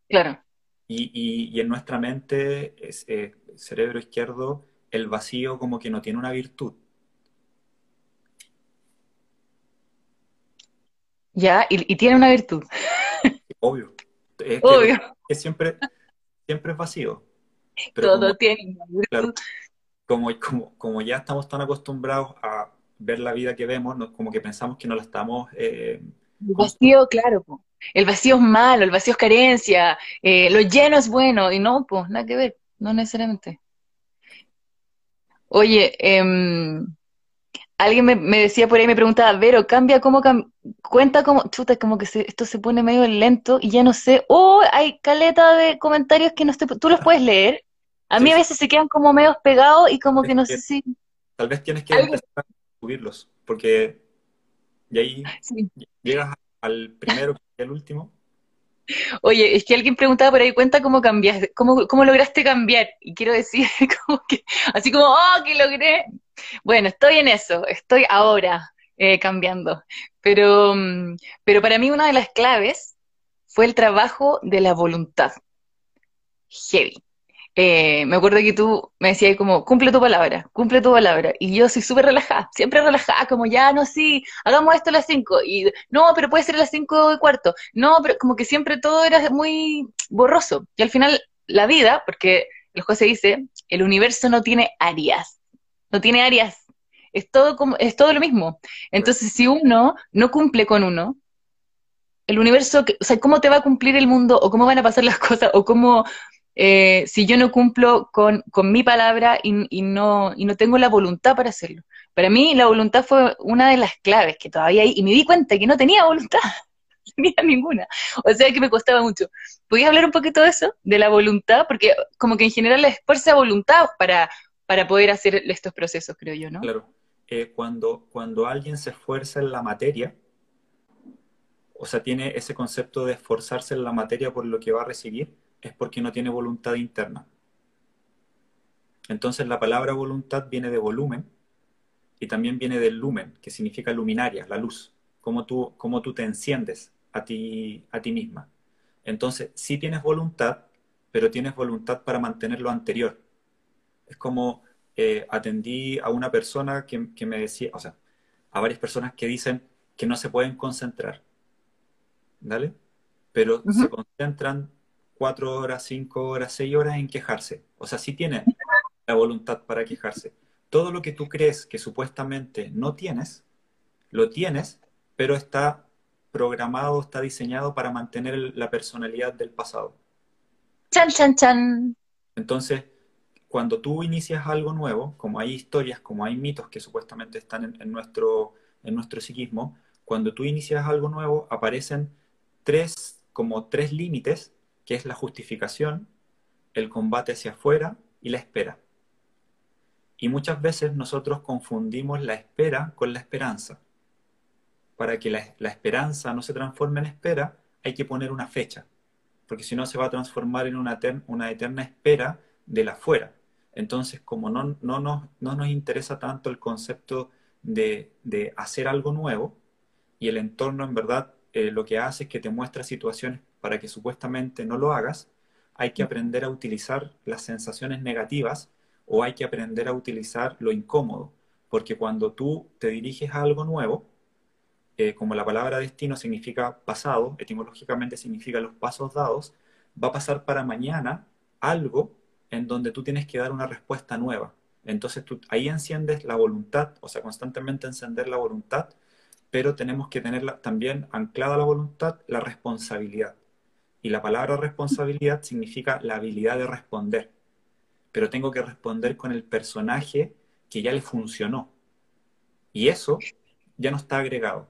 Speaker 1: Claro.
Speaker 2: Y, y, en nuestra mente, es, eh, cerebro izquierdo, el vacío como que no tiene una virtud.
Speaker 1: Ya, y, tiene una virtud.
Speaker 2: Obvio. Es Obvio. Que, siempre, siempre es vacío.
Speaker 1: Todo tiene una virtud.
Speaker 2: como, como, ya estamos tan acostumbrados a ver la vida que vemos, como que pensamos que no la estamos... Eh,
Speaker 1: el vacío, claro. El vacío es malo, el vacío es carencia, eh, lo lleno es bueno, y no, pues, nada que ver, no necesariamente. Oye, eh, alguien me, decía por ahí, me preguntaba, Vero, cambia cómo, cuenta cómo, chuta, como que esto se pone medio lento y ya no sé, oh, hay caleta de comentarios que no estoy, tú los puedes leer. A mí a veces se quedan como medio pegados y como que no sé si...
Speaker 2: Tal vez tienes que empezar a subirlos, porque y ahí llegas al primero y al último.
Speaker 1: Oye, es que alguien preguntaba por ahí, cuenta cómo cambiaste, cómo, cómo lograste cambiar. Y quiero decir, como que, así como, oh, que logré. Bueno, estoy en eso, estoy ahora eh, cambiando. Pero, mm, pero para mí una de las claves fue el trabajo de la voluntad. Heavy. Eh, me acuerdo que tú me decías como, cumple tu palabra, cumple tu palabra. Y yo soy súper relajada, siempre relajada, como ya, no, sí, hagamos esto a las 5. Y no, pero puede ser a las 5 y cuarto. No, pero como que siempre todo era muy borroso. Y al final, la vida, porque el José dice, el universo no tiene áreas, no tiene áreas, es todo, como, es todo lo mismo. Entonces, si uno no cumple con uno, el universo, o sea, ¿cómo te va a cumplir el mundo? ¿O cómo van a pasar las cosas? ¿O cómo eh, si yo no cumplo con, mi palabra y, no, y no tengo la voluntad para hacerlo. Para mí la voluntad fue una de las claves que todavía hay, y me di cuenta que no tenía voluntad, no tenía ninguna. O sea que me costaba mucho. ¿Podías hablar un poquito de eso, de la voluntad? Porque como que en general es fuerza voluntad para, para poder hacer estos procesos, creo yo, ¿no?
Speaker 2: Claro. Eh, cuando, cuando alguien se esfuerza en la materia, o sea, tiene ese concepto de esforzarse en la materia por lo que va a recibir, es porque no tiene voluntad interna. Entonces la palabra voluntad viene de volumen y también viene del lumen, que significa luminaria, la luz, cómo tú, cómo tú te enciendes a ti, a ti misma. Entonces, sí tienes voluntad, pero tienes voluntad para mantener lo anterior. Es como eh, atendí a una persona que, me decía, o sea, a varias personas que dicen que no se pueden concentrar, ¿vale? Pero se concentran cuatro horas, cinco horas, seis horas en quejarse. O sea, sí tiene la voluntad para quejarse. Todo lo que tú crees que supuestamente no tienes, lo tienes, pero está programado, está diseñado para mantener la personalidad del pasado.
Speaker 1: Chan, chan, chan.
Speaker 2: Entonces, cuando tú inicias algo nuevo, como hay historias, como hay mitos que supuestamente están en, nuestro, en nuestro psiquismo, cuando tú inicias algo nuevo, aparecen tres, como tres límites que es la justificación, el combate hacia afuera y la espera. Y muchas veces nosotros confundimos la espera con la esperanza. Para que la, esperanza no se transforme en espera, hay que poner una fecha, porque si no se va a transformar en una, una eterna espera de la afuera. Entonces, como no, no, nos, no nos interesa tanto el concepto de, de, hacer algo nuevo, y el entorno en verdad eh, lo que hace es que te muestra situaciones para que supuestamente no lo hagas, hay que aprender a utilizar las sensaciones negativas o hay que aprender a utilizar lo incómodo, porque cuando tú te diriges a algo nuevo, eh, como la palabra destino significa pasado, etimológicamente significa los pasos dados, va a pasar para mañana algo en donde tú tienes que dar una respuesta nueva. Entonces tú ahí enciendes la voluntad, o sea, constantemente encender la voluntad, pero tenemos que tener también anclada la voluntad la responsabilidad. Y la palabra responsabilidad significa la habilidad de responder. Pero tengo que responder con el personaje que ya le funcionó. Y eso ya no está agregado.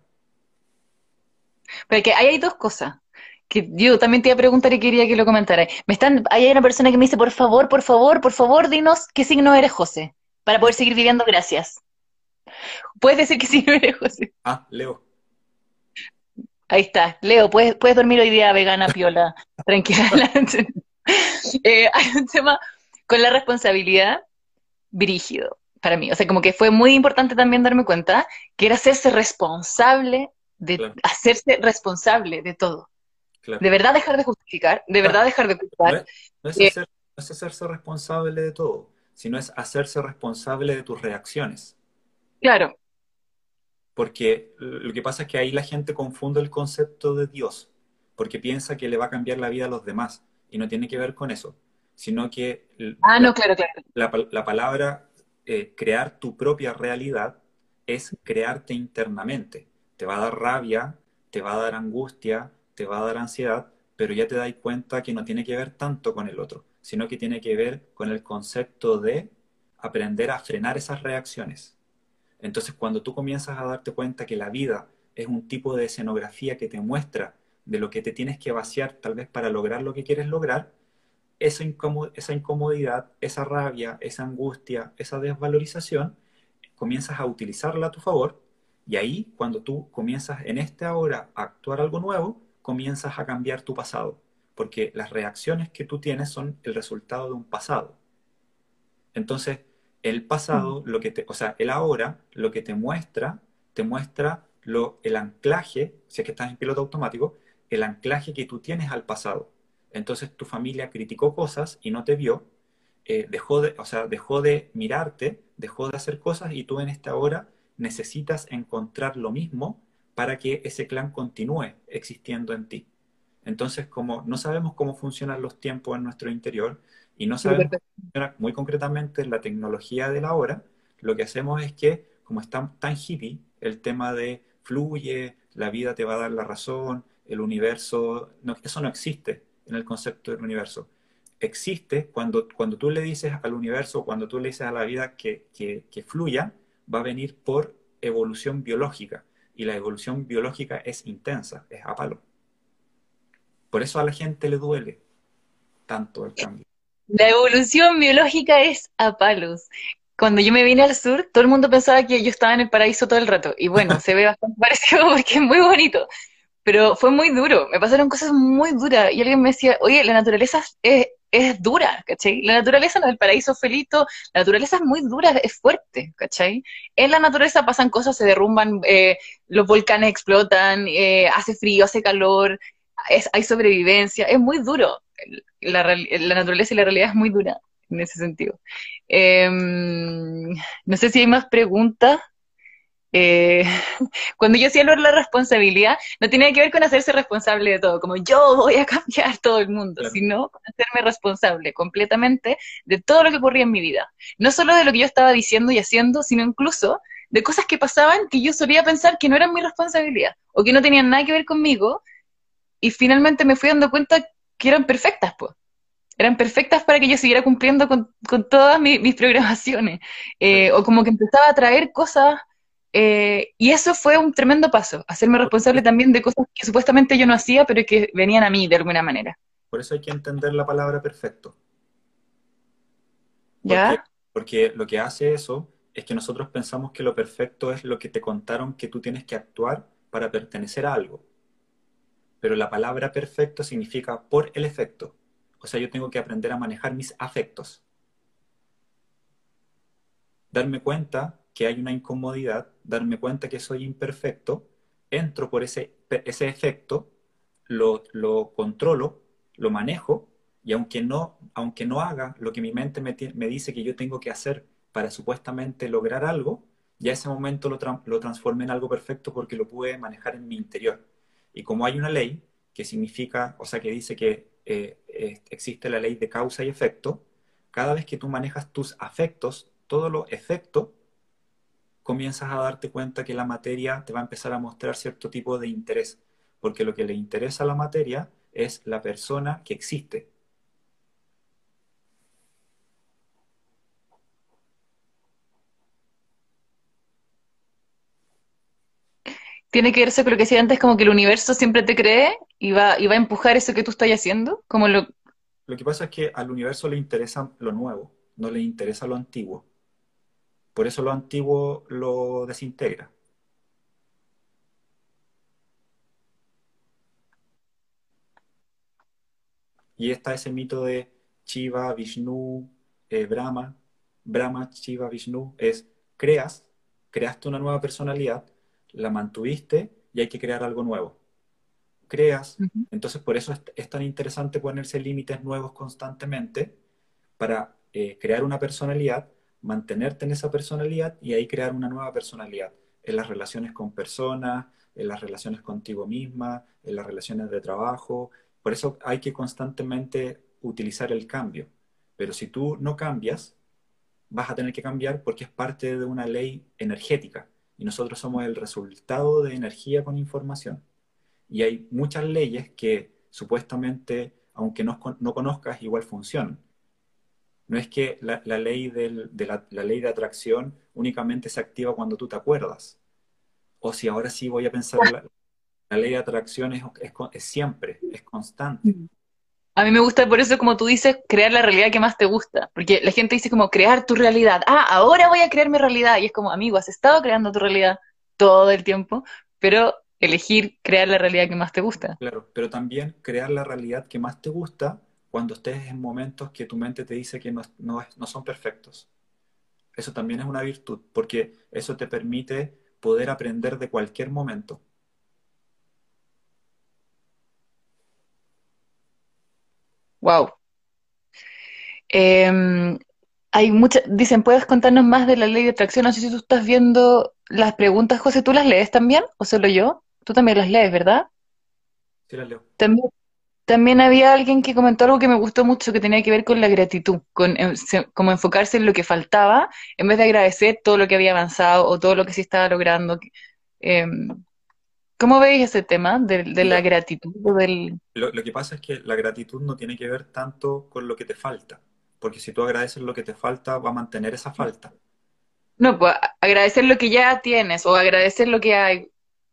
Speaker 1: Porque ahí hay dos cosas que yo también te iba a preguntar y quería que lo comentara. Me están, hay una persona que me dice, por favor, por favor, por favor, dinos qué signo eres, José, para poder seguir viviendo, gracias. Puedes decir qué signo eres, José.
Speaker 2: Ah, Leo.
Speaker 1: Ahí está. Leo, puedes, puedes dormir hoy día vegana, piola, tranquila. eh, hay un tema con la responsabilidad brígido para mí. O sea, como que fue muy importante también darme cuenta que era hacerse responsable de hacerse responsable de todo. De verdad dejar de justificar, de verdad dejar de culpar.
Speaker 2: No es, no es hacerse responsable de todo, sino es hacerse responsable de tus reacciones.
Speaker 1: Claro,
Speaker 2: porque lo que pasa es que ahí la gente confunde el concepto de Dios, porque piensa que le va a cambiar la vida a los demás, y no tiene que ver con eso, sino que
Speaker 1: ah, no, claro, claro.
Speaker 2: La, palabra eh, crear tu propia realidad es crearte internamente. Te va a dar rabia, te va a dar angustia, te va a dar ansiedad, pero ya te das cuenta que no tiene que ver tanto con el otro, sino que tiene que ver con el concepto de aprender a frenar esas reacciones. Entonces, cuando tú comienzas a darte cuenta que la vida es un tipo de escenografía que te muestra de lo que te tienes que vaciar tal vez para lograr lo que quieres lograr, esa, esa incomodidad, esa rabia, esa angustia, esa desvalorización, comienzas a utilizarla a tu favor y ahí cuando tú comienzas en este ahora a actuar algo nuevo, comienzas a cambiar tu pasado, porque las reacciones que tú tienes son el resultado de un pasado. Entonces, el pasado, mm. lo que te, o sea, el ahora, lo que te muestra, te muestra lo, el anclaje, si es que estás en piloto automático, el anclaje que tú tienes al pasado. Entonces tu familia criticó cosas y no te vio, eh, dejó, de, o sea, dejó de mirarte, dejó de hacer cosas y tú en esta hora necesitas encontrar lo mismo para que ese clan continúe existiendo en ti. Entonces, como no sabemos cómo funcionan los tiempos en nuestro interior, y no sabemos muy concretamente la tecnología de la hora, lo que hacemos es que, como está tan hippie, el tema de fluye, la vida te va a dar la razón, el universo, no, eso no existe en el concepto del universo. Existe cuando, cuando tú le dices al universo, cuando tú le dices a la vida que, que, que fluya, va a venir por evolución biológica. Y la evolución biológica es intensa, es a palo. Por eso a la gente le duele tanto el cambio.
Speaker 1: La evolución biológica es a palos. Cuando yo me vine al sur, todo el mundo pensaba que yo estaba en el paraíso todo el rato. Y bueno, se ve bastante parecido porque es muy bonito. Pero fue muy duro. Me pasaron cosas muy duras. Y alguien me decía, oye, la naturaleza es, es dura, ¿cachai? La naturaleza no es el paraíso felito. La naturaleza es muy dura, es fuerte, ¿cachai? En la naturaleza pasan cosas, se derrumban, eh, los volcanes explotan, eh, hace frío, hace calor, hay sobrevivencia. Es muy duro la, naturaleza y la realidad es muy dura en ese sentido. Em, no sé si hay más preguntas. Eh, cuando yo de la responsabilidad, no tiene que ver con hacerse responsable de todo, como yo voy a cambiar todo el mundo, sino con hacerme responsable completamente de todo lo que ocurría en mi vida. No solo de lo que yo estaba diciendo y haciendo, sino incluso de cosas que pasaban que yo solía pensar que no eran mi responsabilidad o que no tenían nada que ver conmigo. Y finalmente me fui dando cuenta que eran perfectas, pues. Eran perfectas para que yo siguiera cumpliendo con, todas mis, programaciones. Eh, o como que empezaba a traer cosas. Eh, y eso fue un tremendo paso, hacerme responsable también de cosas que supuestamente yo no hacía, pero que venían a mí de alguna manera.
Speaker 2: Por eso hay que entender la palabra perfecto. ¿Ya? Porque lo que hace eso es que nosotros pensamos que lo perfecto es lo que te contaron que tú tienes que actuar para pertenecer a algo pero la palabra perfecto significa por el efecto. O sea, yo tengo que aprender a manejar mis afectos. Darme cuenta que hay una incomodidad, darme cuenta que soy imperfecto, entro por ese, ese efecto, lo, lo controlo, lo manejo, y aunque no, aunque no haga lo que mi mente me, me, dice que yo tengo que hacer para supuestamente lograr algo, ya ese momento lo, lo transformé en algo perfecto porque lo pude manejar en mi interior. Y como hay una ley que significa, o sea, que dice que eh, existe la ley de causa y efecto, cada vez que tú manejas tus afectos, todo lo efecto, comienzas a darte cuenta que la materia te va a empezar a mostrar cierto tipo de interés, porque lo que le interesa a la materia es la persona que existe,
Speaker 1: tiene que verse con lo que decía antes, como que el universo siempre te cree y va, y va a empujar eso que tú estás haciendo, como lo...
Speaker 2: Lo que pasa es que al universo le interesa lo nuevo, no le interesa lo antiguo. Por eso lo antiguo lo desintegra. Y está ese mito de Shiva, Vishnu, eh, Brahma. Brahma, Shiva, Vishnu es creas, creaste una nueva personalidad, la mantuviste y hay que crear algo nuevo. Creas, entonces por eso es, tan interesante ponerse límites nuevos constantemente para eh, crear una personalidad, mantenerte en esa personalidad y ahí crear una nueva personalidad en las relaciones con personas, en las relaciones contigo misma, en las relaciones de trabajo. Por eso hay que constantemente utilizar el cambio. Pero si tú no cambias, vas a tener que cambiar porque es parte de una ley energética y nosotros somos el resultado de energía con información. Y hay muchas leyes que supuestamente, aunque no, no conozcas, igual funcionan. No es que la, ley, de la, ley de atracción únicamente se activa cuando tú te acuerdas. O si ahora sí voy a pensar, la, la ley de atracción es, es, siempre, es constante.
Speaker 1: A mí me gusta por eso, como tú dices, crear la realidad que más te gusta. Porque la gente dice como crear tu realidad. Ah, ahora voy a crear mi realidad. Y es como, amigo, has estado creando tu realidad todo el tiempo, pero elegir crear la realidad que más te gusta.
Speaker 2: Claro, pero también crear la realidad que más te gusta cuando estés en momentos que tu mente te dice que no, no, son perfectos. Eso también es una virtud, porque eso te permite poder aprender de cualquier momento.
Speaker 1: Wow. Em, hay muchas, dicen, ¿puedes contarnos más de la ley de atracción? No sé si tú estás viendo las preguntas, José, ¿tú las lees también o solo yo? Tú también las lees, ¿verdad?
Speaker 2: Sí, las leo.
Speaker 1: También, también había alguien que comentó algo que me gustó mucho, que tenía que ver con la gratitud, con em, como enfocarse en lo que faltaba, en vez de agradecer todo lo que había avanzado o todo lo que sí estaba logrando. Em, ¿Cómo veis ese tema de, la gratitud? Del...
Speaker 2: Lo, que pasa es que la gratitud no tiene que ver tanto con lo que te falta, porque si tú agradeces lo que te falta, va a mantener esa falta.
Speaker 1: No, pues agradecer lo que ya tienes o agradecer lo que hay.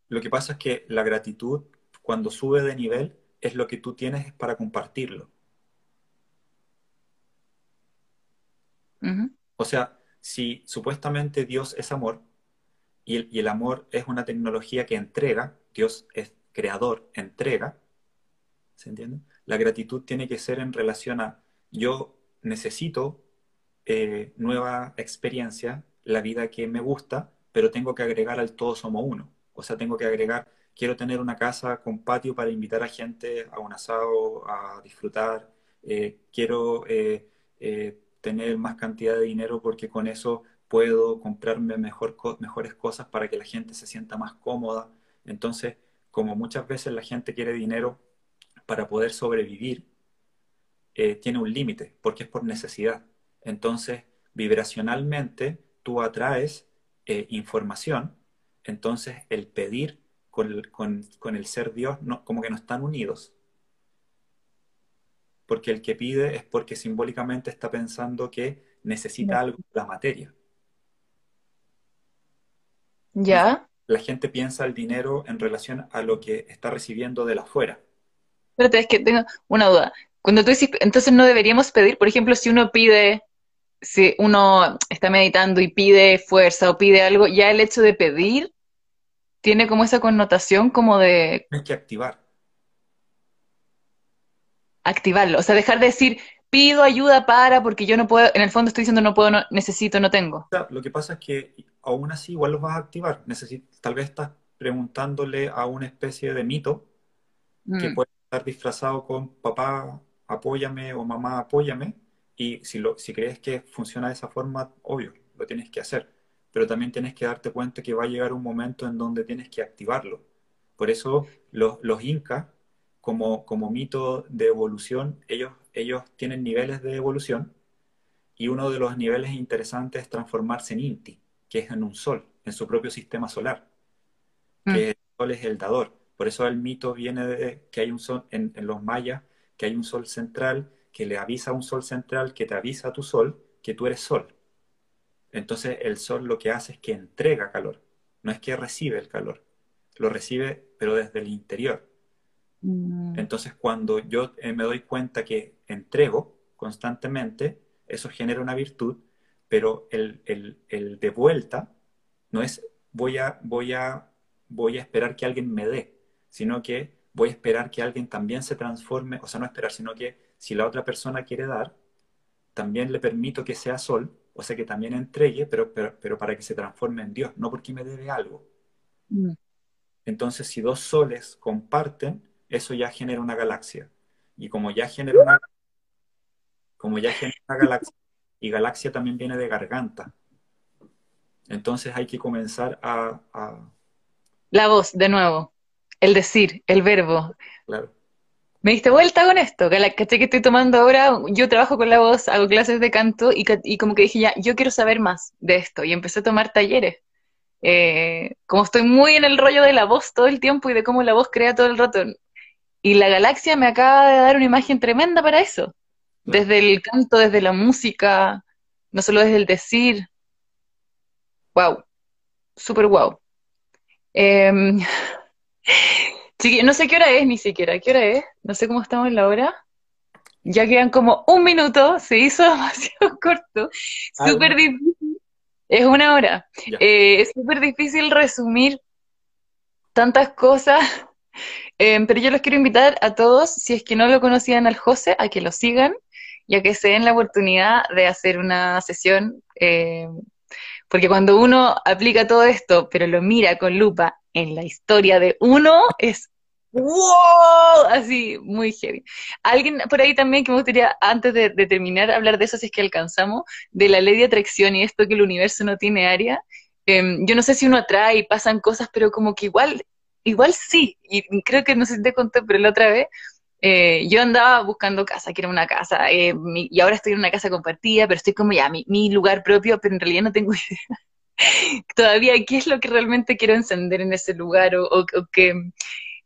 Speaker 2: Lo que pasa es que la gratitud, cuando sube de nivel, es lo que tú tienes para compartirlo. O sea, si supuestamente Dios es amor y el, amor es una tecnología que entrega, Dios es creador, entrega, ¿se entiende? La gratitud tiene que ser en relación a yo necesito eh, nueva experiencia, la vida que me gusta, pero tengo que agregar al todo somos uno. O sea, tengo que agregar quiero tener una casa con patio para invitar a gente a un asado, a disfrutar, eh, quiero eh, eh, tener más cantidad de dinero porque con eso puedo comprarme mejor, mejores cosas para que la gente se sienta más cómoda. Entonces, como muchas veces la gente quiere dinero para poder sobrevivir, tiene un límite, porque es por necesidad. Entonces, vibracionalmente, tú atraes información, entonces el pedir con el, ser Dios, no, como que no están unidos. Porque el que pide es porque simbólicamente está pensando que necesita algo de la materia.
Speaker 1: ¿Ya?
Speaker 2: La gente piensa el dinero en relación a lo que está recibiendo de la afuera.
Speaker 1: Espérate, es que tengo una duda. Cuando tú dices, entonces no deberíamos pedir, por ejemplo, si uno pide, si uno está meditando y pide fuerza o pide algo, ya el hecho de pedir tiene como esa connotación como de...
Speaker 2: Tienes que activar.
Speaker 1: Activarlo, o sea, dejar de decir, pido ayuda para, porque yo no puedo, en el fondo estoy diciendo no puedo, no, necesito, no tengo.
Speaker 2: lo que pasa es que aún así igual los vas a activar. tal vez estás preguntándole a una especie de mito que mm. puede estar disfrazado con papá, apóyame o mamá, apóyame. Y si, lo, si crees que funciona de esa forma, obvio, lo tienes que hacer pero también tienes que darte cuenta que va a llegar un momento en donde tienes que activarlo. Por eso los, los incas, como, como mito de evolución, ellos, ellos tienen niveles de evolución y uno de los niveles interesantes es transformarse en Inti, que es en un sol, en su propio sistema solar, que mm. el sol es el dador. Por eso el mito viene de que hay un sol, en, en los mayas, que hay un sol central, que le avisa a un sol central, que te avisa a tu sol, que tú eres sol. Entonces el sol lo que hace es que entrega calor, no es que recibe el calor, lo recibe pero desde el interior. Mm. Entonces cuando yo eh, me doy cuenta que entrego constantemente, eso genera una virtud, pero el, de vuelta no es voy a, voy, a, voy a esperar que alguien me dé, sino que voy a esperar que alguien también se transforme, o sea, no esperar, sino que si la otra persona quiere dar, también le permito que sea sol o sea que también entregue, pero, pero, para que se transforme en Dios, no porque me debe algo. Mm. Entonces, si dos soles comparten, eso ya genera una galaxia. Y como ya genera una, como ya genera una galaxia, y galaxia también viene de garganta. Entonces hay que comenzar a, a...
Speaker 1: La voz, de nuevo. El decir, el verbo.
Speaker 2: Claro
Speaker 1: me diste vuelta con esto, ¿cachai? Que estoy tomando ahora, yo trabajo con la voz, hago clases de canto y, como que dije ya, yo quiero saber más de esto y empecé a tomar talleres. Eh, como estoy muy en el rollo de la voz todo el tiempo y de cómo la voz crea todo el rato. Y la galaxia me acaba de dar una imagen tremenda para eso. desde el canto, desde la música, no solo desde el decir. Wow, súper wow. Em, no sé qué hora es ni siquiera, ¿qué hora es? No sé cómo estamos en la hora. Ya quedan como un minuto, se hizo demasiado corto, súper difícil. Es una hora. Eh, es súper difícil resumir tantas cosas, em, pero yo los quiero invitar a todos, si es que no lo conocían al José, a que lo sigan y a que se den la oportunidad de hacer una sesión, em, porque cuando uno aplica todo esto, pero lo mira con lupa en la historia de uno, es ¡Wow! Así, muy heavy. Alguien por ahí también que me gustaría, antes de, terminar, hablar de eso, si es que alcanzamos, de la ley de atracción y esto que el universo no tiene área. Em, yo no sé si uno atrae y pasan cosas, pero como que igual, igual sí. Y creo que no sé si te conté, pero la otra vez eh, yo andaba buscando casa, quiero una casa, eh, y ahora estoy en una casa compartida, pero estoy como ya, mi, mi lugar propio, pero en realidad no tengo idea todavía qué es lo que realmente quiero encender en ese lugar o, o, o que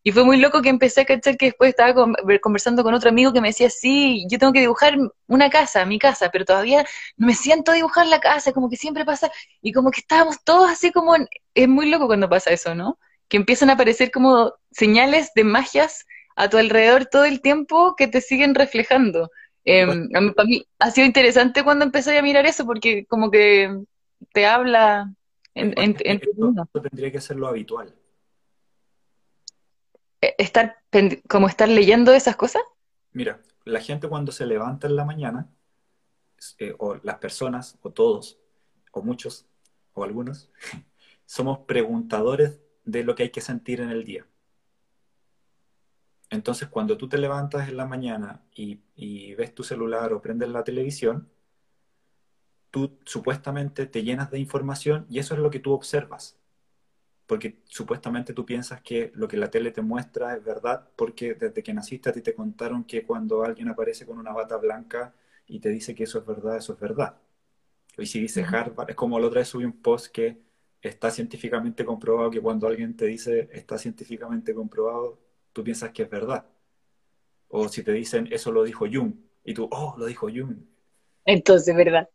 Speaker 1: y fue muy loco que empecé a cachar que después estaba conversando con otro amigo que me decía, sí, yo tengo que dibujar una casa, mi casa, pero todavía no me siento a dibujar la casa, como que siempre pasa, y como que estábamos todos así como, es muy loco cuando pasa eso, ¿no? Que empiezan a aparecer como señales de magias a tu alrededor todo el tiempo que te siguen reflejando. Em, para mí ha sido interesante cuando empecé a mirar eso porque como que te habla en, en,
Speaker 2: esto tendría que ser lo habitual.
Speaker 1: Eh, estar como estar leyendo esas cosas?
Speaker 2: Mira, la gente cuando se levanta en la mañana, eh, o las personas, o todos, o muchos, o algunos, somos preguntadores de lo que hay que sentir en el día. Entonces, cuando tú te levantas en la mañana y, y, ves tu celular o prendes la televisión, tú supuestamente te llenas de información y eso es lo que tú observas porque supuestamente tú piensas que lo que la tele te muestra es verdad, porque desde que naciste a ti te contaron que cuando alguien aparece con una bata blanca y te dice que eso es verdad, eso es verdad. Y si dice Harvard, es como la otra vez subí un post que está científicamente comprobado que cuando alguien te dice está científicamente comprobado, tú piensas que es verdad. O si te dicen eso lo dijo Jung, y tú, oh, lo dijo Jung.
Speaker 1: Entonces, ¿verdad?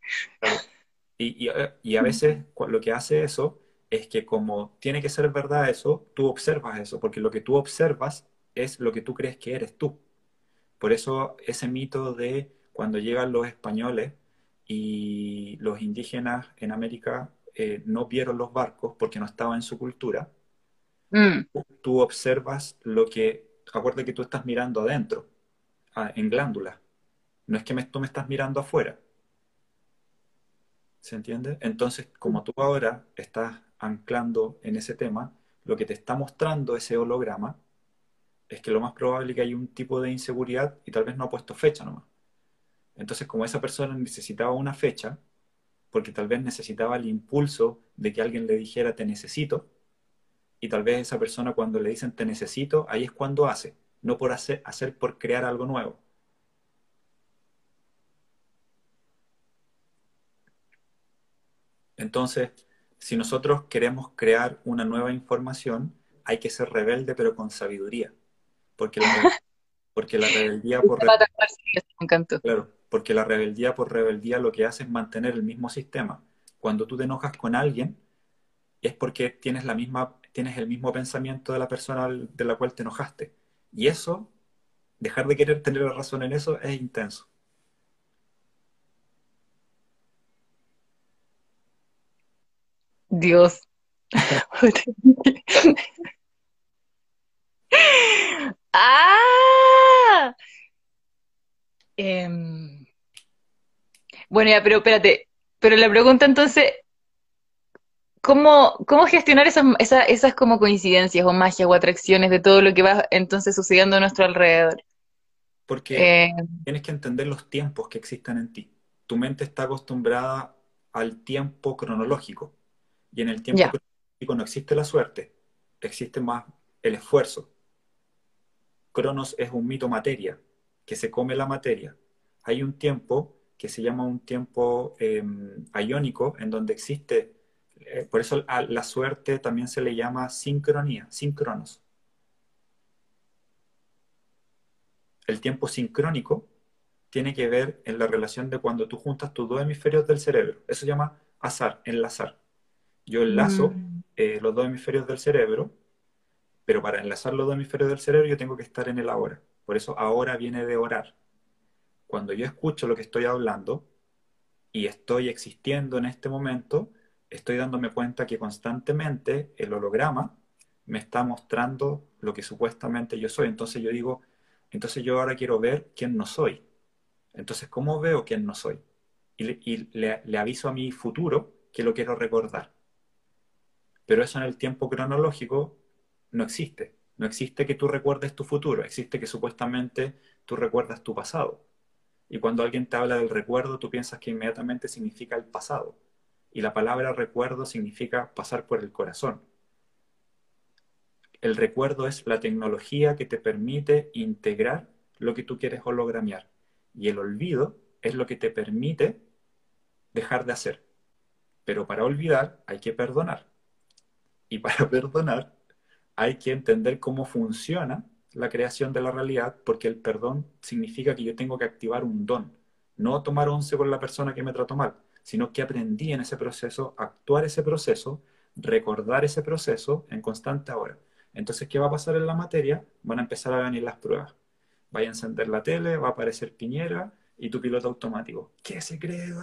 Speaker 2: Y, y, y a veces lo que hace eso es que como tiene que ser verdad eso, tú observas eso, porque lo que tú observas es lo que tú crees que eres tú. Por eso ese mito de cuando llegan los españoles y los indígenas en América eh, no vieron los barcos porque no estaba en su cultura, mm. tú observas lo que, acuérdate que tú estás mirando adentro, en glándulas. No es que tú me estás mirando afuera. ¿Se entiende? Entonces, como tú ahora estás anclando en ese tema, lo que te está mostrando ese holograma es que lo más probable es que hay un tipo de inseguridad y tal vez no ha puesto fecha nomás. Entonces, como esa persona necesitaba una fecha, porque tal vez necesitaba el impulso de que alguien le dijera te necesito, y tal vez esa persona cuando le dicen te necesito, ahí es cuando hace, no por hacer, hacer por crear algo nuevo. Entonces, si nosotros queremos crear una nueva información, hay que ser rebelde pero con sabiduría. Porque la, porque la rebeldía por claro, porque la rebeldía por rebeldía lo que hace es mantener el mismo sistema. Cuando tú te enojas con alguien, es porque tienes la misma, tienes el mismo pensamiento de la persona de la cual te enojaste. Y eso, dejar de querer tener la razón en eso es intenso.
Speaker 1: Dios. ¡Ah! Em, bueno, ya, pero espérate. Pero la pregunta entonces, ¿cómo, cómo gestionar esas, esas, como coincidencias o magias o atracciones de todo lo que va entonces sucediendo a nuestro alrededor?
Speaker 2: Porque em. tienes que entender los tiempos que existen en ti. Tu mente está acostumbrada al tiempo cronológico. Y en el tiempo cronológico no existe la suerte, existe más el esfuerzo. Cronos es un mito materia, que se come la materia. Hay un tiempo que se llama un tiempo em, iónico, en donde existe, eh, por eso a la suerte también se le llama sincronía, síncronos. El tiempo sincrónico tiene que ver en la relación de cuando tú juntas tus dos hemisferios del cerebro. Eso se llama azar, enlazar. Yo enlazo mm. eh, los dos hemisferios del cerebro, pero para enlazar los dos hemisferios del cerebro yo tengo que estar en el ahora. Por eso ahora viene de orar. Cuando yo escucho lo que estoy hablando y estoy existiendo en este momento, estoy dándome cuenta que constantemente el holograma me está mostrando lo que supuestamente yo soy. Entonces yo digo, entonces yo ahora quiero ver quién no soy. Entonces, ¿cómo veo quién no soy? Y, le, aviso a mi futuro que lo quiero recordar. Pero eso en el tiempo cronológico no existe. No existe que tú recuerdes tu futuro, existe que supuestamente tú recuerdas tu pasado. Y cuando alguien te habla del recuerdo, tú piensas que inmediatamente significa el pasado. Y la palabra recuerdo significa pasar por el corazón. El recuerdo es la tecnología que te permite integrar lo que tú quieres hologramear. Y el olvido es lo que te permite dejar de hacer. Pero para olvidar hay que perdonar. Y para perdonar hay que entender cómo funciona la creación de la realidad, porque el perdón significa que yo tengo que activar un don. No tomar once con la persona que me trató mal, sino que aprendí en ese proceso, actuar ese proceso, recordar ese proceso en constante ahora. Entonces, ¿qué va a pasar en la materia? Van a empezar a venir las pruebas. Vaya a encender la tele, va a aparecer Piñera y tu piloto automático. ¿Qué se cree?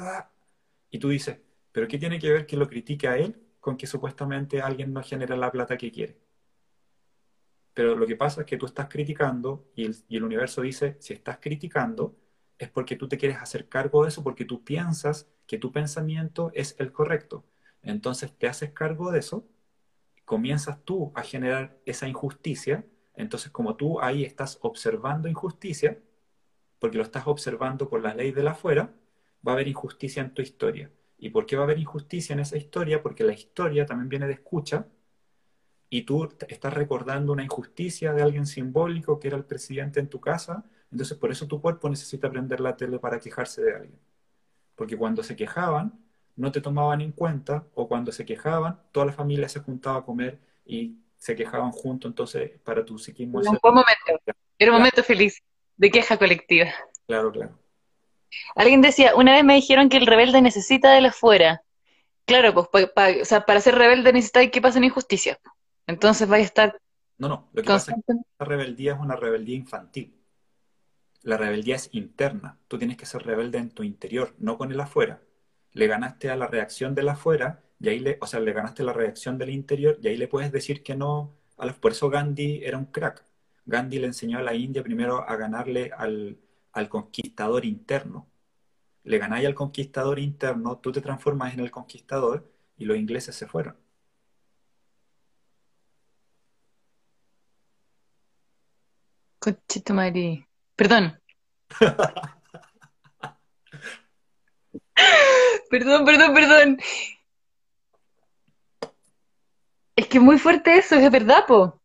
Speaker 2: Y tú dices, ¿pero qué tiene que ver que lo critique a él con que supuestamente alguien no genera la plata que quiere? Pero lo que pasa es que tú estás criticando y el, universo dice, si estás criticando, es porque tú te quieres hacer cargo de eso, porque tú piensas que tu pensamiento es el correcto. Entonces te haces cargo de eso comienzas tú a generar esa injusticia, entonces como tú ahí estás observando injusticia, porque lo estás observando por la ley de la afuera, va a haber injusticia en tu historia. ¿Y por qué va a haber injusticia en esa historia? Porque la historia también viene de escucha y tú estás recordando una injusticia de alguien simbólico que era el presidente en tu casa, entonces por eso tu cuerpo necesita prender la tele para quejarse de alguien. Porque cuando se quejaban, no te tomaban en cuenta o cuando se quejaban, toda la familia se juntaba a comer y se quejaban juntos, entonces para tu psiquismo...
Speaker 1: Era un buen momento, era un momento feliz de queja colectiva.
Speaker 2: Claro, claro.
Speaker 1: Alguien decía, una vez me dijeron que el rebelde necesita de la fuera. Claro, pues o sea, para ser rebelde necesita que pasen injusticias. Entonces vaya a estar...
Speaker 2: No, no, lo que pasa es que la rebeldía es una rebeldía infantil. La rebeldía es interna. Tú tienes que ser rebelde en tu interior, no con el afuera le ganaste a la reacción de la afuera, y ahí le, o sea, le ganaste la reacción del interior, y ahí le puedes decir que no. A los, por eso Gandhi era un crack. Gandhi le enseñó a la India primero a ganarle al, al conquistador interno. Le ganáis al conquistador interno, tú te transformas en el conquistador, y los ingleses se fueron.
Speaker 1: Conchito Perdón. Perdón, perdón, perdón. Es que muy fuerte eso, es verdad, po.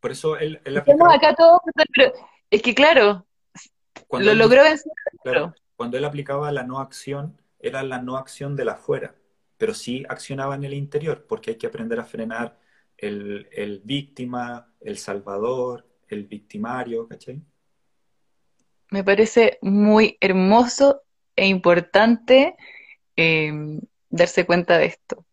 Speaker 2: Por eso él,
Speaker 1: aplicaba... acá todo, pero es que claro, lo logró vencer.
Speaker 2: cuando él aplicaba la no acción, era la no acción de la afuera, pero sí accionaba en el interior, porque hay que aprender a frenar el, el víctima, el salvador, el victimario, ¿cachai?
Speaker 1: Me parece muy hermoso e importante eh, darse cuenta de esto.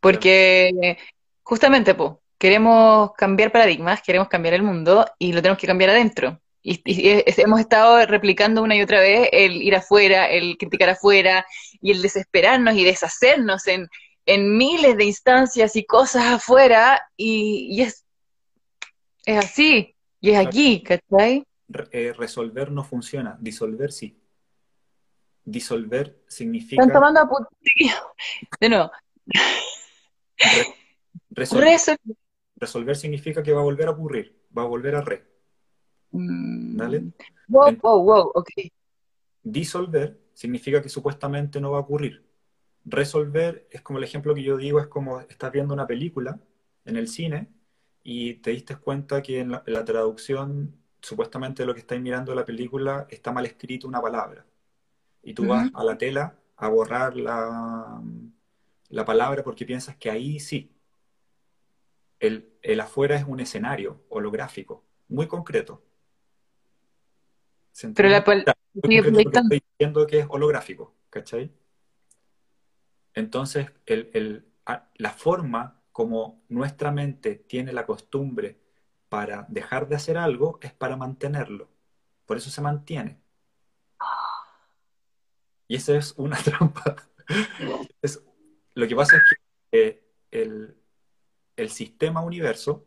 Speaker 1: Porque justamente, pues, queremos cambiar paradigmas, queremos cambiar el mundo y lo tenemos que cambiar adentro. Y, hemos estado replicando una y otra vez el ir afuera, el criticar afuera y el desesperarnos y deshacernos en, miles de instancias y cosas afuera y, es, es así, y es aquí, ¿cachai?
Speaker 2: Eh, resolver no funciona, disolver sí disolver significa...
Speaker 1: Están tomando De nuevo.
Speaker 2: resolver. significa que va a volver a ocurrir, va a volver a re.
Speaker 1: Mm. ¿Vale? Wow, wow, wow, ok.
Speaker 2: Disolver significa que supuestamente no va a ocurrir. Resolver es como el ejemplo que yo digo, es como estás viendo una película en el cine y te diste cuenta que en la, en la traducción, supuestamente lo que estáis mirando de la película está mal escrito una palabra y tú vas a la tela a borrar la, la, palabra porque piensas que ahí sí. El, afuera es un escenario holográfico, muy concreto. Pero la, estoy diciendo que es holográfico, ¿cachai? Entonces, la forma como nuestra mente tiene la costumbre para dejar de hacer algo es para mantenerlo. Por eso se mantiene. Y esa es una trampa. lo que pasa es que el, el sistema universo...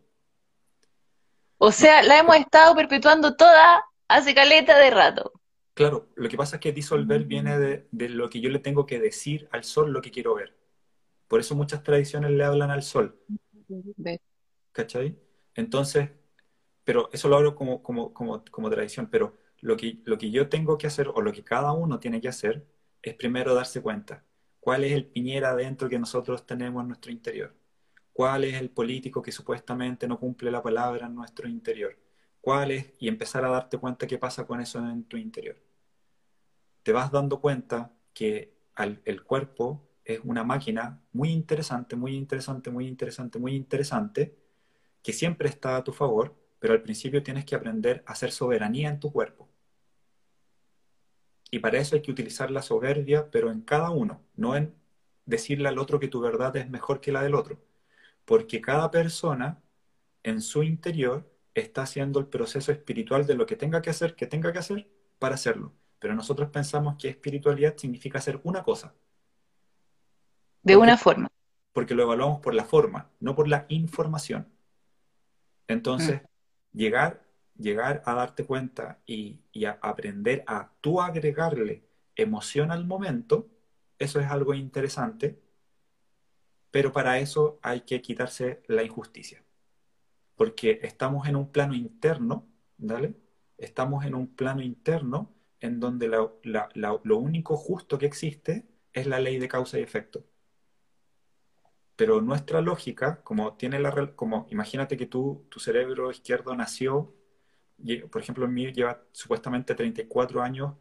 Speaker 1: O sea, la hemos estado perpetuando toda hace caleta de rato.
Speaker 2: Claro, lo que pasa es que disolver viene de, lo que yo le tengo que decir al sol lo que quiero ver. Por eso muchas tradiciones le hablan al sol. ¿Cachai? Entonces, pero eso lo hablo como, como, como, como tradición, pero lo que, lo que yo tengo que hacer, o lo que cada uno tiene que hacer, es primero darse cuenta cuál es el piñera adentro que nosotros tenemos en nuestro interior, cuál es el político que supuestamente no cumple la palabra en nuestro interior, cuál es, y empezar a darte cuenta qué pasa con eso en tu interior. Te vas dando cuenta que el cuerpo es una máquina muy interesante, muy interesante, muy interesante, muy interesante, que siempre está a tu favor, pero al principio tienes que aprender a hacer soberanía en tu cuerpo. Y para eso hay que utilizar la soberbia, pero en cada uno, no en decirle al otro que tu verdad es mejor que la del otro. Porque cada persona en su interior está haciendo el proceso espiritual de lo que tenga que hacer, que tenga que hacer para hacerlo. Pero nosotros pensamos que espiritualidad significa hacer una cosa.
Speaker 1: De una forma.
Speaker 2: Porque lo evaluamos por la forma, no por la información. Entonces, mm. llegar, llegar a darte cuenta y, y a aprender a tú agregarle emoción al momento, eso es algo interesante, pero para eso hay que quitarse la injusticia porque estamos en un plano interno, ¿vale? Estamos en un plano interno en donde lo único justo que existe es la ley de causa y efecto. Pero nuestra lógica, como tiene la como imagínate que tú, tu cerebro izquierdo nació, por ejemplo, en mí lleva supuestamente 34 años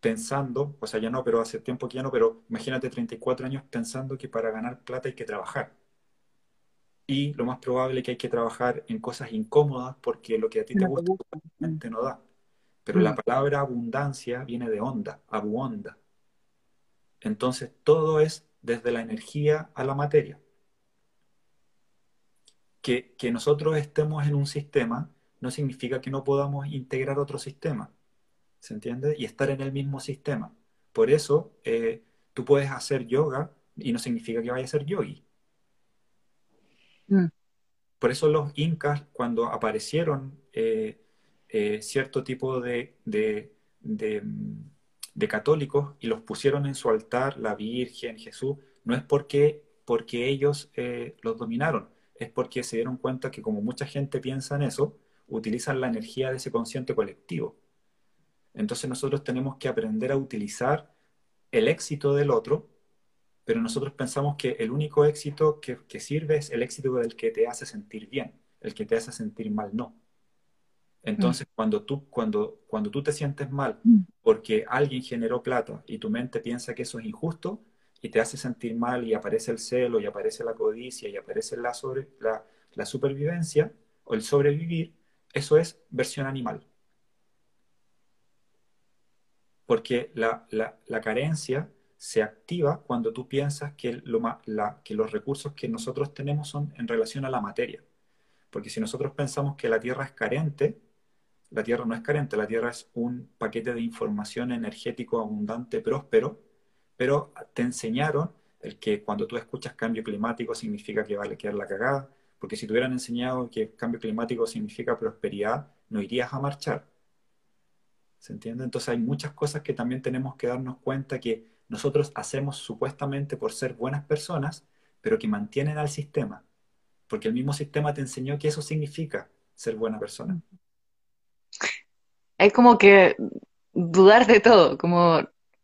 Speaker 2: pensando, o sea, ya no, pero hace tiempo que ya no, pero imagínate 34 años pensando que para ganar plata hay que trabajar y lo más probable es que hay que trabajar en cosas incómodas porque lo que a ti te gusta, no da. Pero la mm. palabra abundancia viene de onda, abuonda. Entonces todo es desde la energía a la materia. Que, que, nosotros estemos en un sistema no significa que no podamos integrar otro sistema. ¿Se entiende? Y estar en el mismo sistema. Por eso eh, tú puedes hacer yoga y no significa que vaya a ser yogi. Mm. Por eso los incas, cuando aparecieron eh, eh, cierto tipo de, de, católicos y los pusieron en su altar, la Virgen, Jesús, no es porque, porque ellos eh, los dominaron, es porque se dieron cuenta que como mucha gente piensa en eso, utilizan la energía de ese consciente colectivo. Entonces nosotros tenemos que aprender a utilizar el éxito del otro pero nosotros pensamos que el único éxito que, sirve es el éxito del que te hace sentir bien, el que te hace sentir mal no. Entonces, mm. cuando, tú, cuando, cuando tú te sientes mal mm. porque alguien generó plata y tu mente piensa que eso es injusto y te hace sentir mal y aparece el celo y aparece la codicia y aparece la, sobre, la, supervivencia o el sobrevivir, eso es versión animal. Porque la, la carencia se activa cuando tú piensas que, lo, que los recursos que nosotros tenemos son en relación a la materia. Porque si nosotros pensamos que la Tierra es carente, la Tierra no es carente, la Tierra es un paquete de información energético abundante, próspero, pero te enseñaron el que cuando tú escuchas cambio climático significa que vale quedar la cagada, porque si te hubieran enseñado que cambio climático significa prosperidad, no irías a marchar. ¿Se entiende? Entonces hay muchas cosas que también tenemos que darnos cuenta que nosotros hacemos supuestamente por ser buenas personas, pero que mantienen al sistema. Porque el mismo sistema te enseñó que eso significa ser buena persona.
Speaker 1: Hay como que dudar de todo, como...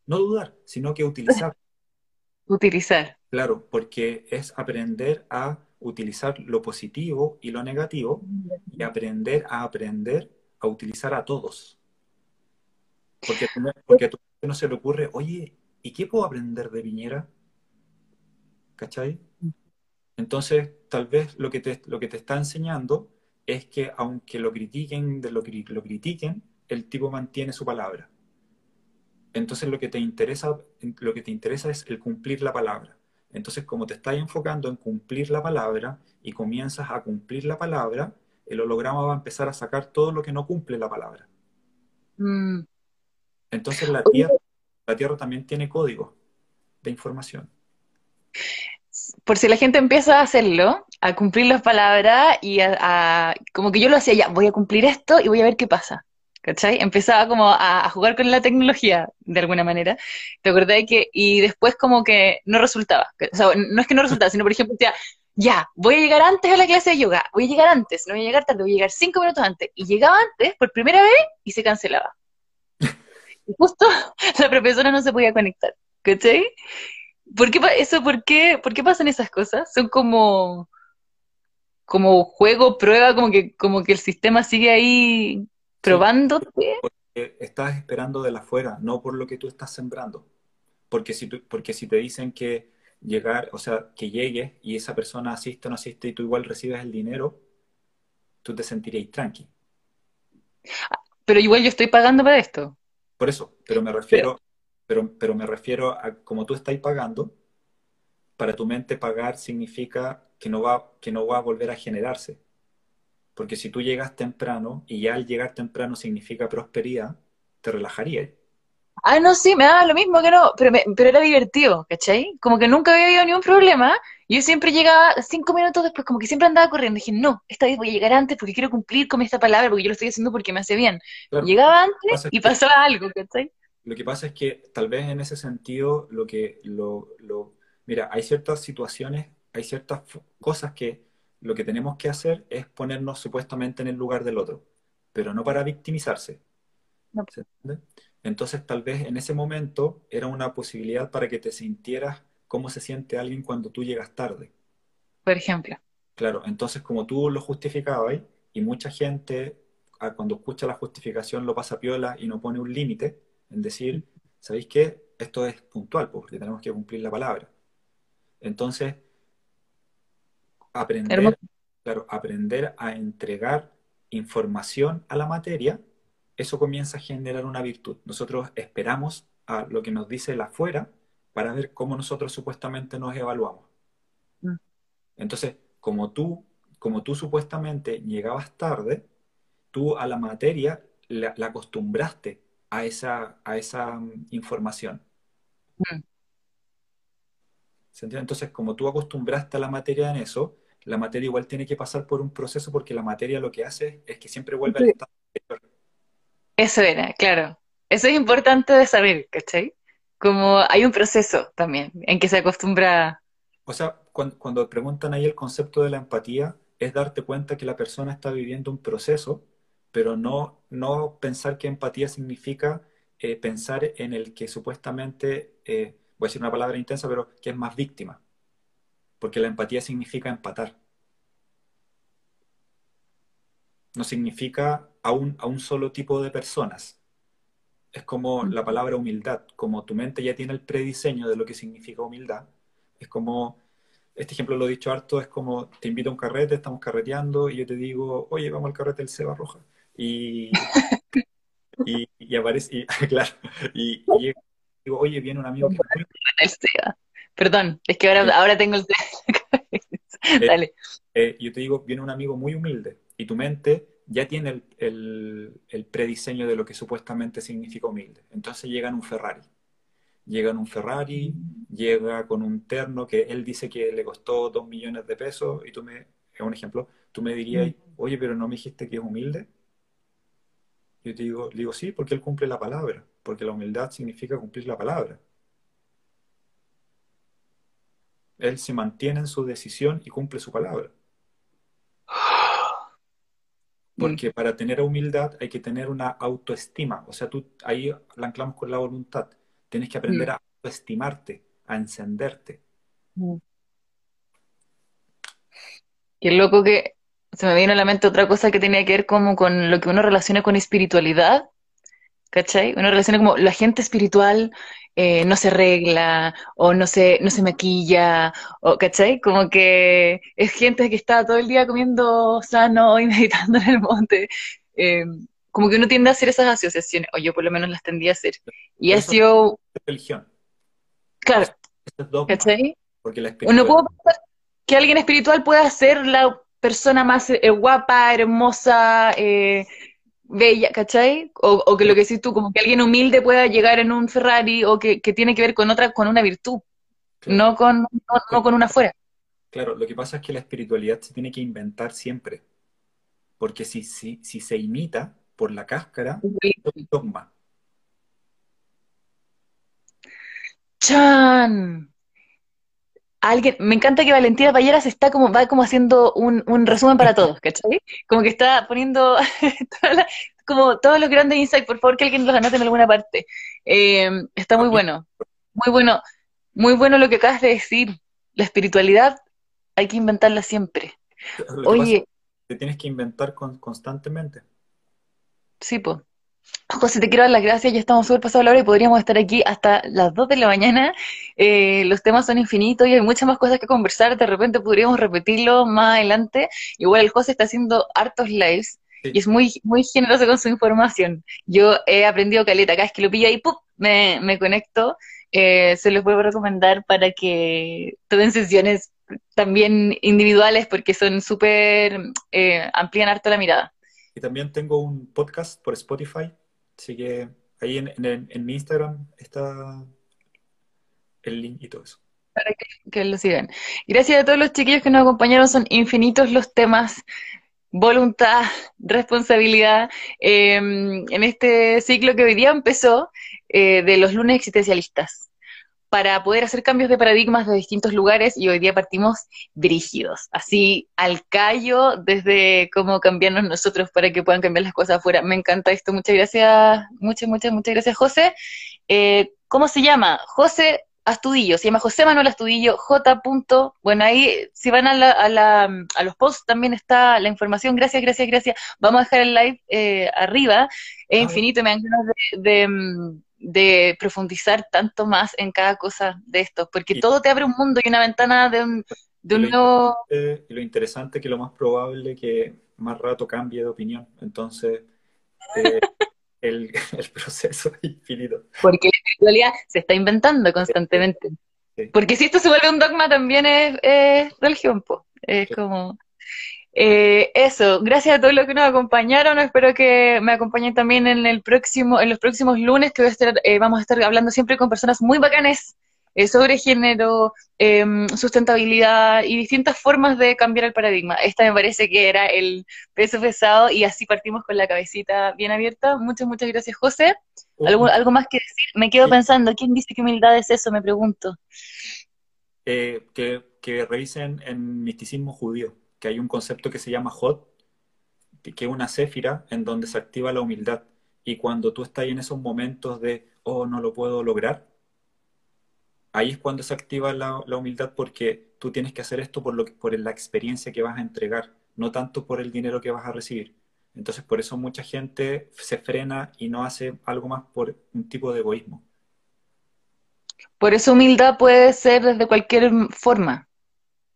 Speaker 2: No dudar, sino que utilizar.
Speaker 1: utilizar.
Speaker 2: Claro, porque es aprender a utilizar lo positivo y lo negativo y aprender a aprender a utilizar a todos. Porque, porque a tu no se le ocurre, oye, ¿y qué puedo aprender de Viñera? ¿Cachai? Entonces, tal vez lo que te, lo que te está enseñando es que aunque lo critiquen, de lo, lo critiquen, el tipo mantiene su palabra. Entonces lo que te interesa, lo que te interesa es el cumplir la palabra. Entonces, como te estás enfocando en cumplir la palabra y comienzas a cumplir la palabra, el holograma va a empezar a sacar todo lo que no cumple la palabra. Mm. Entonces la tierra, la tierra también tiene código de información.
Speaker 1: Por si la gente empieza a hacerlo, a cumplir las palabras y a, como que yo lo hacía ya, voy a cumplir esto y voy a ver qué pasa. ¿Cachai? Empezaba como a, jugar con la tecnología de alguna manera. ¿Te acordás que, y después como que no resultaba? No es que no resultaba, sino por ejemplo, decía, ya, voy a llegar antes a la clase de yoga, voy a llegar antes, no voy a llegar tarde, voy a llegar cinco minutos antes. Y llegaba antes por primera vez y se cancelaba. Y justo la profesora no se podía conectar, ¿cachai? ¿Por qué eso, por qué, por qué pasan esas cosas? Son como, como juego, prueba, como que, como que el sistema sigue ahí probándote.
Speaker 2: porque estás esperando de la afuera, no por lo que tú estás sembrando. Porque si, tú, porque si te dicen que llegar, o sea, que llegues y esa persona asiste o no asiste y tú igual recibes el dinero, tú te sentirías tranqui.
Speaker 1: Pero igual yo estoy pagando para esto.
Speaker 2: Por eso, pero me refiero, pero, pero me refiero a como tú estás pagando, para tu mente pagar significa que no va, que no va a volver a generarse. Porque si tú llegas temprano y ya al llegar temprano significa prosperidad, te relajaría.
Speaker 1: Ah, no, sí, me daba lo mismo que no, pero, pero era divertido, ¿cachai? Como que nunca había habido ni un problema. Yo siempre llegaba cinco minutos después, como que siempre andaba corriendo. Dije, no, esta vez voy a llegar antes porque quiero cumplir con esta palabra, porque yo lo estoy haciendo porque me hace bien. Llegaba antes y pasaba algo, ¿cachai?
Speaker 2: Lo que pasa es que tal vez en ese sentido, lo que, lo, lo, mira, hay ciertas situaciones, hay ciertas cosas que lo que tenemos que hacer es ponernos supuestamente en el lugar del otro, pero no para victimizarse. No. Entonces, tal vez en ese momento era una posibilidad para que te sintieras cómo se siente alguien cuando tú llegas tarde.
Speaker 1: Por ejemplo.
Speaker 2: Claro, entonces como tú lo justificabas y mucha gente ah, cuando escucha la justificación lo pasa piola y no pone un límite en decir, ¿sabéis qué? Esto es puntual, pues, porque tenemos que cumplir la palabra. Entonces, aprender, claro, aprender a entregar información a la materia eso comienza a generar una virtud. Nosotros esperamos a lo que nos dice el afuera para ver cómo nosotros supuestamente nos evaluamos. Mm. Entonces, como tú, como tú supuestamente llegabas tarde, tú a la materia la, acostumbraste a esa, a esa mm, información. Mm. Entonces, como tú acostumbraste a la materia en eso, la materia igual tiene que pasar por un proceso porque la materia lo que hace es que siempre vuelve al estado
Speaker 1: eso era, claro. Eso es importante de saber, ¿cachai? Como hay un proceso también en que se acostumbra.
Speaker 2: O sea, cuando, preguntan ahí el concepto de la empatía, es darte cuenta que la persona está viviendo un proceso, pero no, no pensar que empatía significa eh, pensar en el que supuestamente, eh, voy a decir una palabra intensa, pero que es más víctima. Porque la empatía significa empatar. No significa a un, a un solo tipo de personas. Es como la palabra humildad, como tu mente ya tiene el prediseño de lo que significa humildad. Es como, este ejemplo lo he dicho harto, es como te invito a un carrete, estamos carreteando y yo te digo, oye, vamos al carrete del Seba Roja. Y, y, aparece, y, claro, y, digo, oye, viene un amigo que...
Speaker 1: Perdón, es que ahora, ahora tengo el
Speaker 2: eh, Dale. Eh, yo te digo, viene un amigo muy humilde y tu mente ya tiene el, prediseño de lo que supuestamente significa humilde. Entonces llega en un Ferrari. Llega en un Ferrari, llega con un terno que él dice que le costó dos millones de pesos y tú me, es un ejemplo, tú me dirías, oye, pero no me dijiste que es humilde. Yo te digo, digo, sí, porque él cumple la palabra, porque la humildad significa cumplir la palabra. Él se mantiene en su decisión y cumple su palabra. Porque para tener humildad hay que tener una autoestima. O sea, tú ahí la anclamos con la voluntad. Tienes que aprender a autoestimarte, a encenderte.
Speaker 1: Qué loco que se me viene a la mente otra cosa que tenía que ver como con lo que uno relaciona con espiritualidad. ¿Cachai? Uno relaciona como la gente espiritual eh, no se arregla o no se, no se maquilla, o, ¿cachai? Como que es gente que está todo el día comiendo sano y meditando en el monte. Eh, como que uno tiende a hacer esas asociaciones, o yo por lo menos las tendía a hacer. Y ha sido...
Speaker 2: Religión.
Speaker 1: Claro.
Speaker 2: Es Porque la
Speaker 1: Uno puede pensar que alguien espiritual pueda ser la persona más eh, guapa, hermosa, eh, bella, ¿cachai? O, que lo que decís tú, como que alguien humilde pueda llegar en un Ferrari o que, tiene que ver con otra, con una virtud, no, con, no, con una fuera.
Speaker 2: Claro, lo que pasa es que la espiritualidad se tiene que inventar siempre, porque si, si, si se imita por la cáscara, es un dogma.
Speaker 1: Chan alguien, me encanta que Valentina Payeras está como, va como haciendo un, resumen para todos, ¿cachai? Como que está poniendo como todos los grandes insights, por favor que alguien los anote en alguna parte. Eh, está muy bueno, muy bueno, muy bueno lo que acabas de decir. La espiritualidad hay que inventarla siempre. Oye.
Speaker 2: te tienes que inventar constantemente.
Speaker 1: Sí, pues. José, te quiero dar las gracias, ya estamos súper pasados la hora y podríamos estar aquí hasta las 2 de la mañana. Eh, los temas son infinitos y hay muchas más cosas que conversar, de repente podríamos repetirlo más adelante. Igual el José está haciendo hartos lives y es muy, muy generoso con su información. Yo he aprendido caleta, acá es que lo pillo ahí, ¡pum! Me, me conecto. Eh, se los puedo recomendar para que tomen sesiones también individuales porque son súper, eh, amplían harto la mirada.
Speaker 2: Y también tengo un podcast por Spotify, así que ahí en, mi Instagram está el link y todo eso.
Speaker 1: Para que, lo sigan. Gracias a todos los chiquillos que nos acompañaron, son infinitos los temas. Voluntad, responsabilidad, em, en este ciclo que hoy día empezó eh, de los lunes existencialistas para poder hacer cambios de paradigmas de distintos lugares y hoy día partimos dirigidos, así al callo desde cómo cambiarnos nosotros para que puedan cambiar las cosas afuera. Me encanta esto, muchas gracias, muchas, muchas, muchas gracias José. Eh, ¿Cómo se llama? José Astudillo, se llama José Manuel Astudillo, J. Bueno, ahí si van a, la, a, los posts también está la información. Gracias, gracias, gracias. Vamos a dejar el live eh, arriba. Es infinito, me dan ganas de, mm, de profundizar tanto más en cada cosa de esto, porque todo te abre un mundo y una ventana de un, de nuevo...
Speaker 2: Y lo interesante es que lo más probable es que más rato cambie de opinión, entonces eh, el, proceso es infinito.
Speaker 1: Porque la espiritualidad se está inventando constantemente. Porque si esto se vuelve un dogma también es, religión, pues. es como... Eh, eso, gracias a todos los que nos acompañaron. Espero que me acompañen también en el próximo, en los próximos lunes, que eh, vamos a estar hablando siempre con personas muy bacanes eh, sobre género, em, sustentabilidad y distintas formas de cambiar el paradigma. Esta me parece que era el peso pesado y así partimos con la cabecita bien abierta. Muchas, muchas gracias, José. ¿Algo, algo más que decir? Me quedo pensando, ¿quién dice que humildad es eso? Me pregunto.
Speaker 2: que, que revisen en misticismo judío que hay un concepto que se llama Hot, que es una céfira en donde se activa la humildad. Y cuando tú estás en esos momentos de, oh, no lo puedo lograr, ahí es cuando se activa la, humildad porque tú tienes que hacer esto por, lo por la experiencia que vas a entregar, no tanto por el dinero que vas a recibir. Entonces, por eso mucha gente se frena y no hace algo más por un tipo de egoísmo.
Speaker 1: Por eso humildad puede ser desde cualquier forma.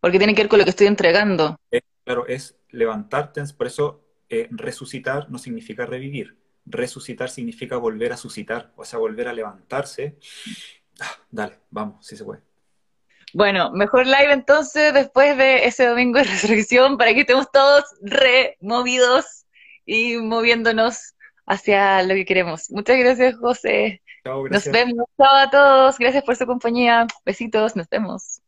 Speaker 1: Porque tiene que ver con lo que estoy entregando.
Speaker 2: claro, es levantarte, por eso eh, resucitar no significa revivir. Resucitar significa volver a suscitar, o sea, volver a levantarse. Ah, dale, vamos, si se puede.
Speaker 1: Bueno, mejor live entonces después de ese domingo de resurrección para que estemos todos removidos y moviéndonos hacia lo que queremos. Muchas gracias, José. Chao, gracias. Nos vemos. Chao a todos. Gracias por su compañía. Besitos. Nos vemos.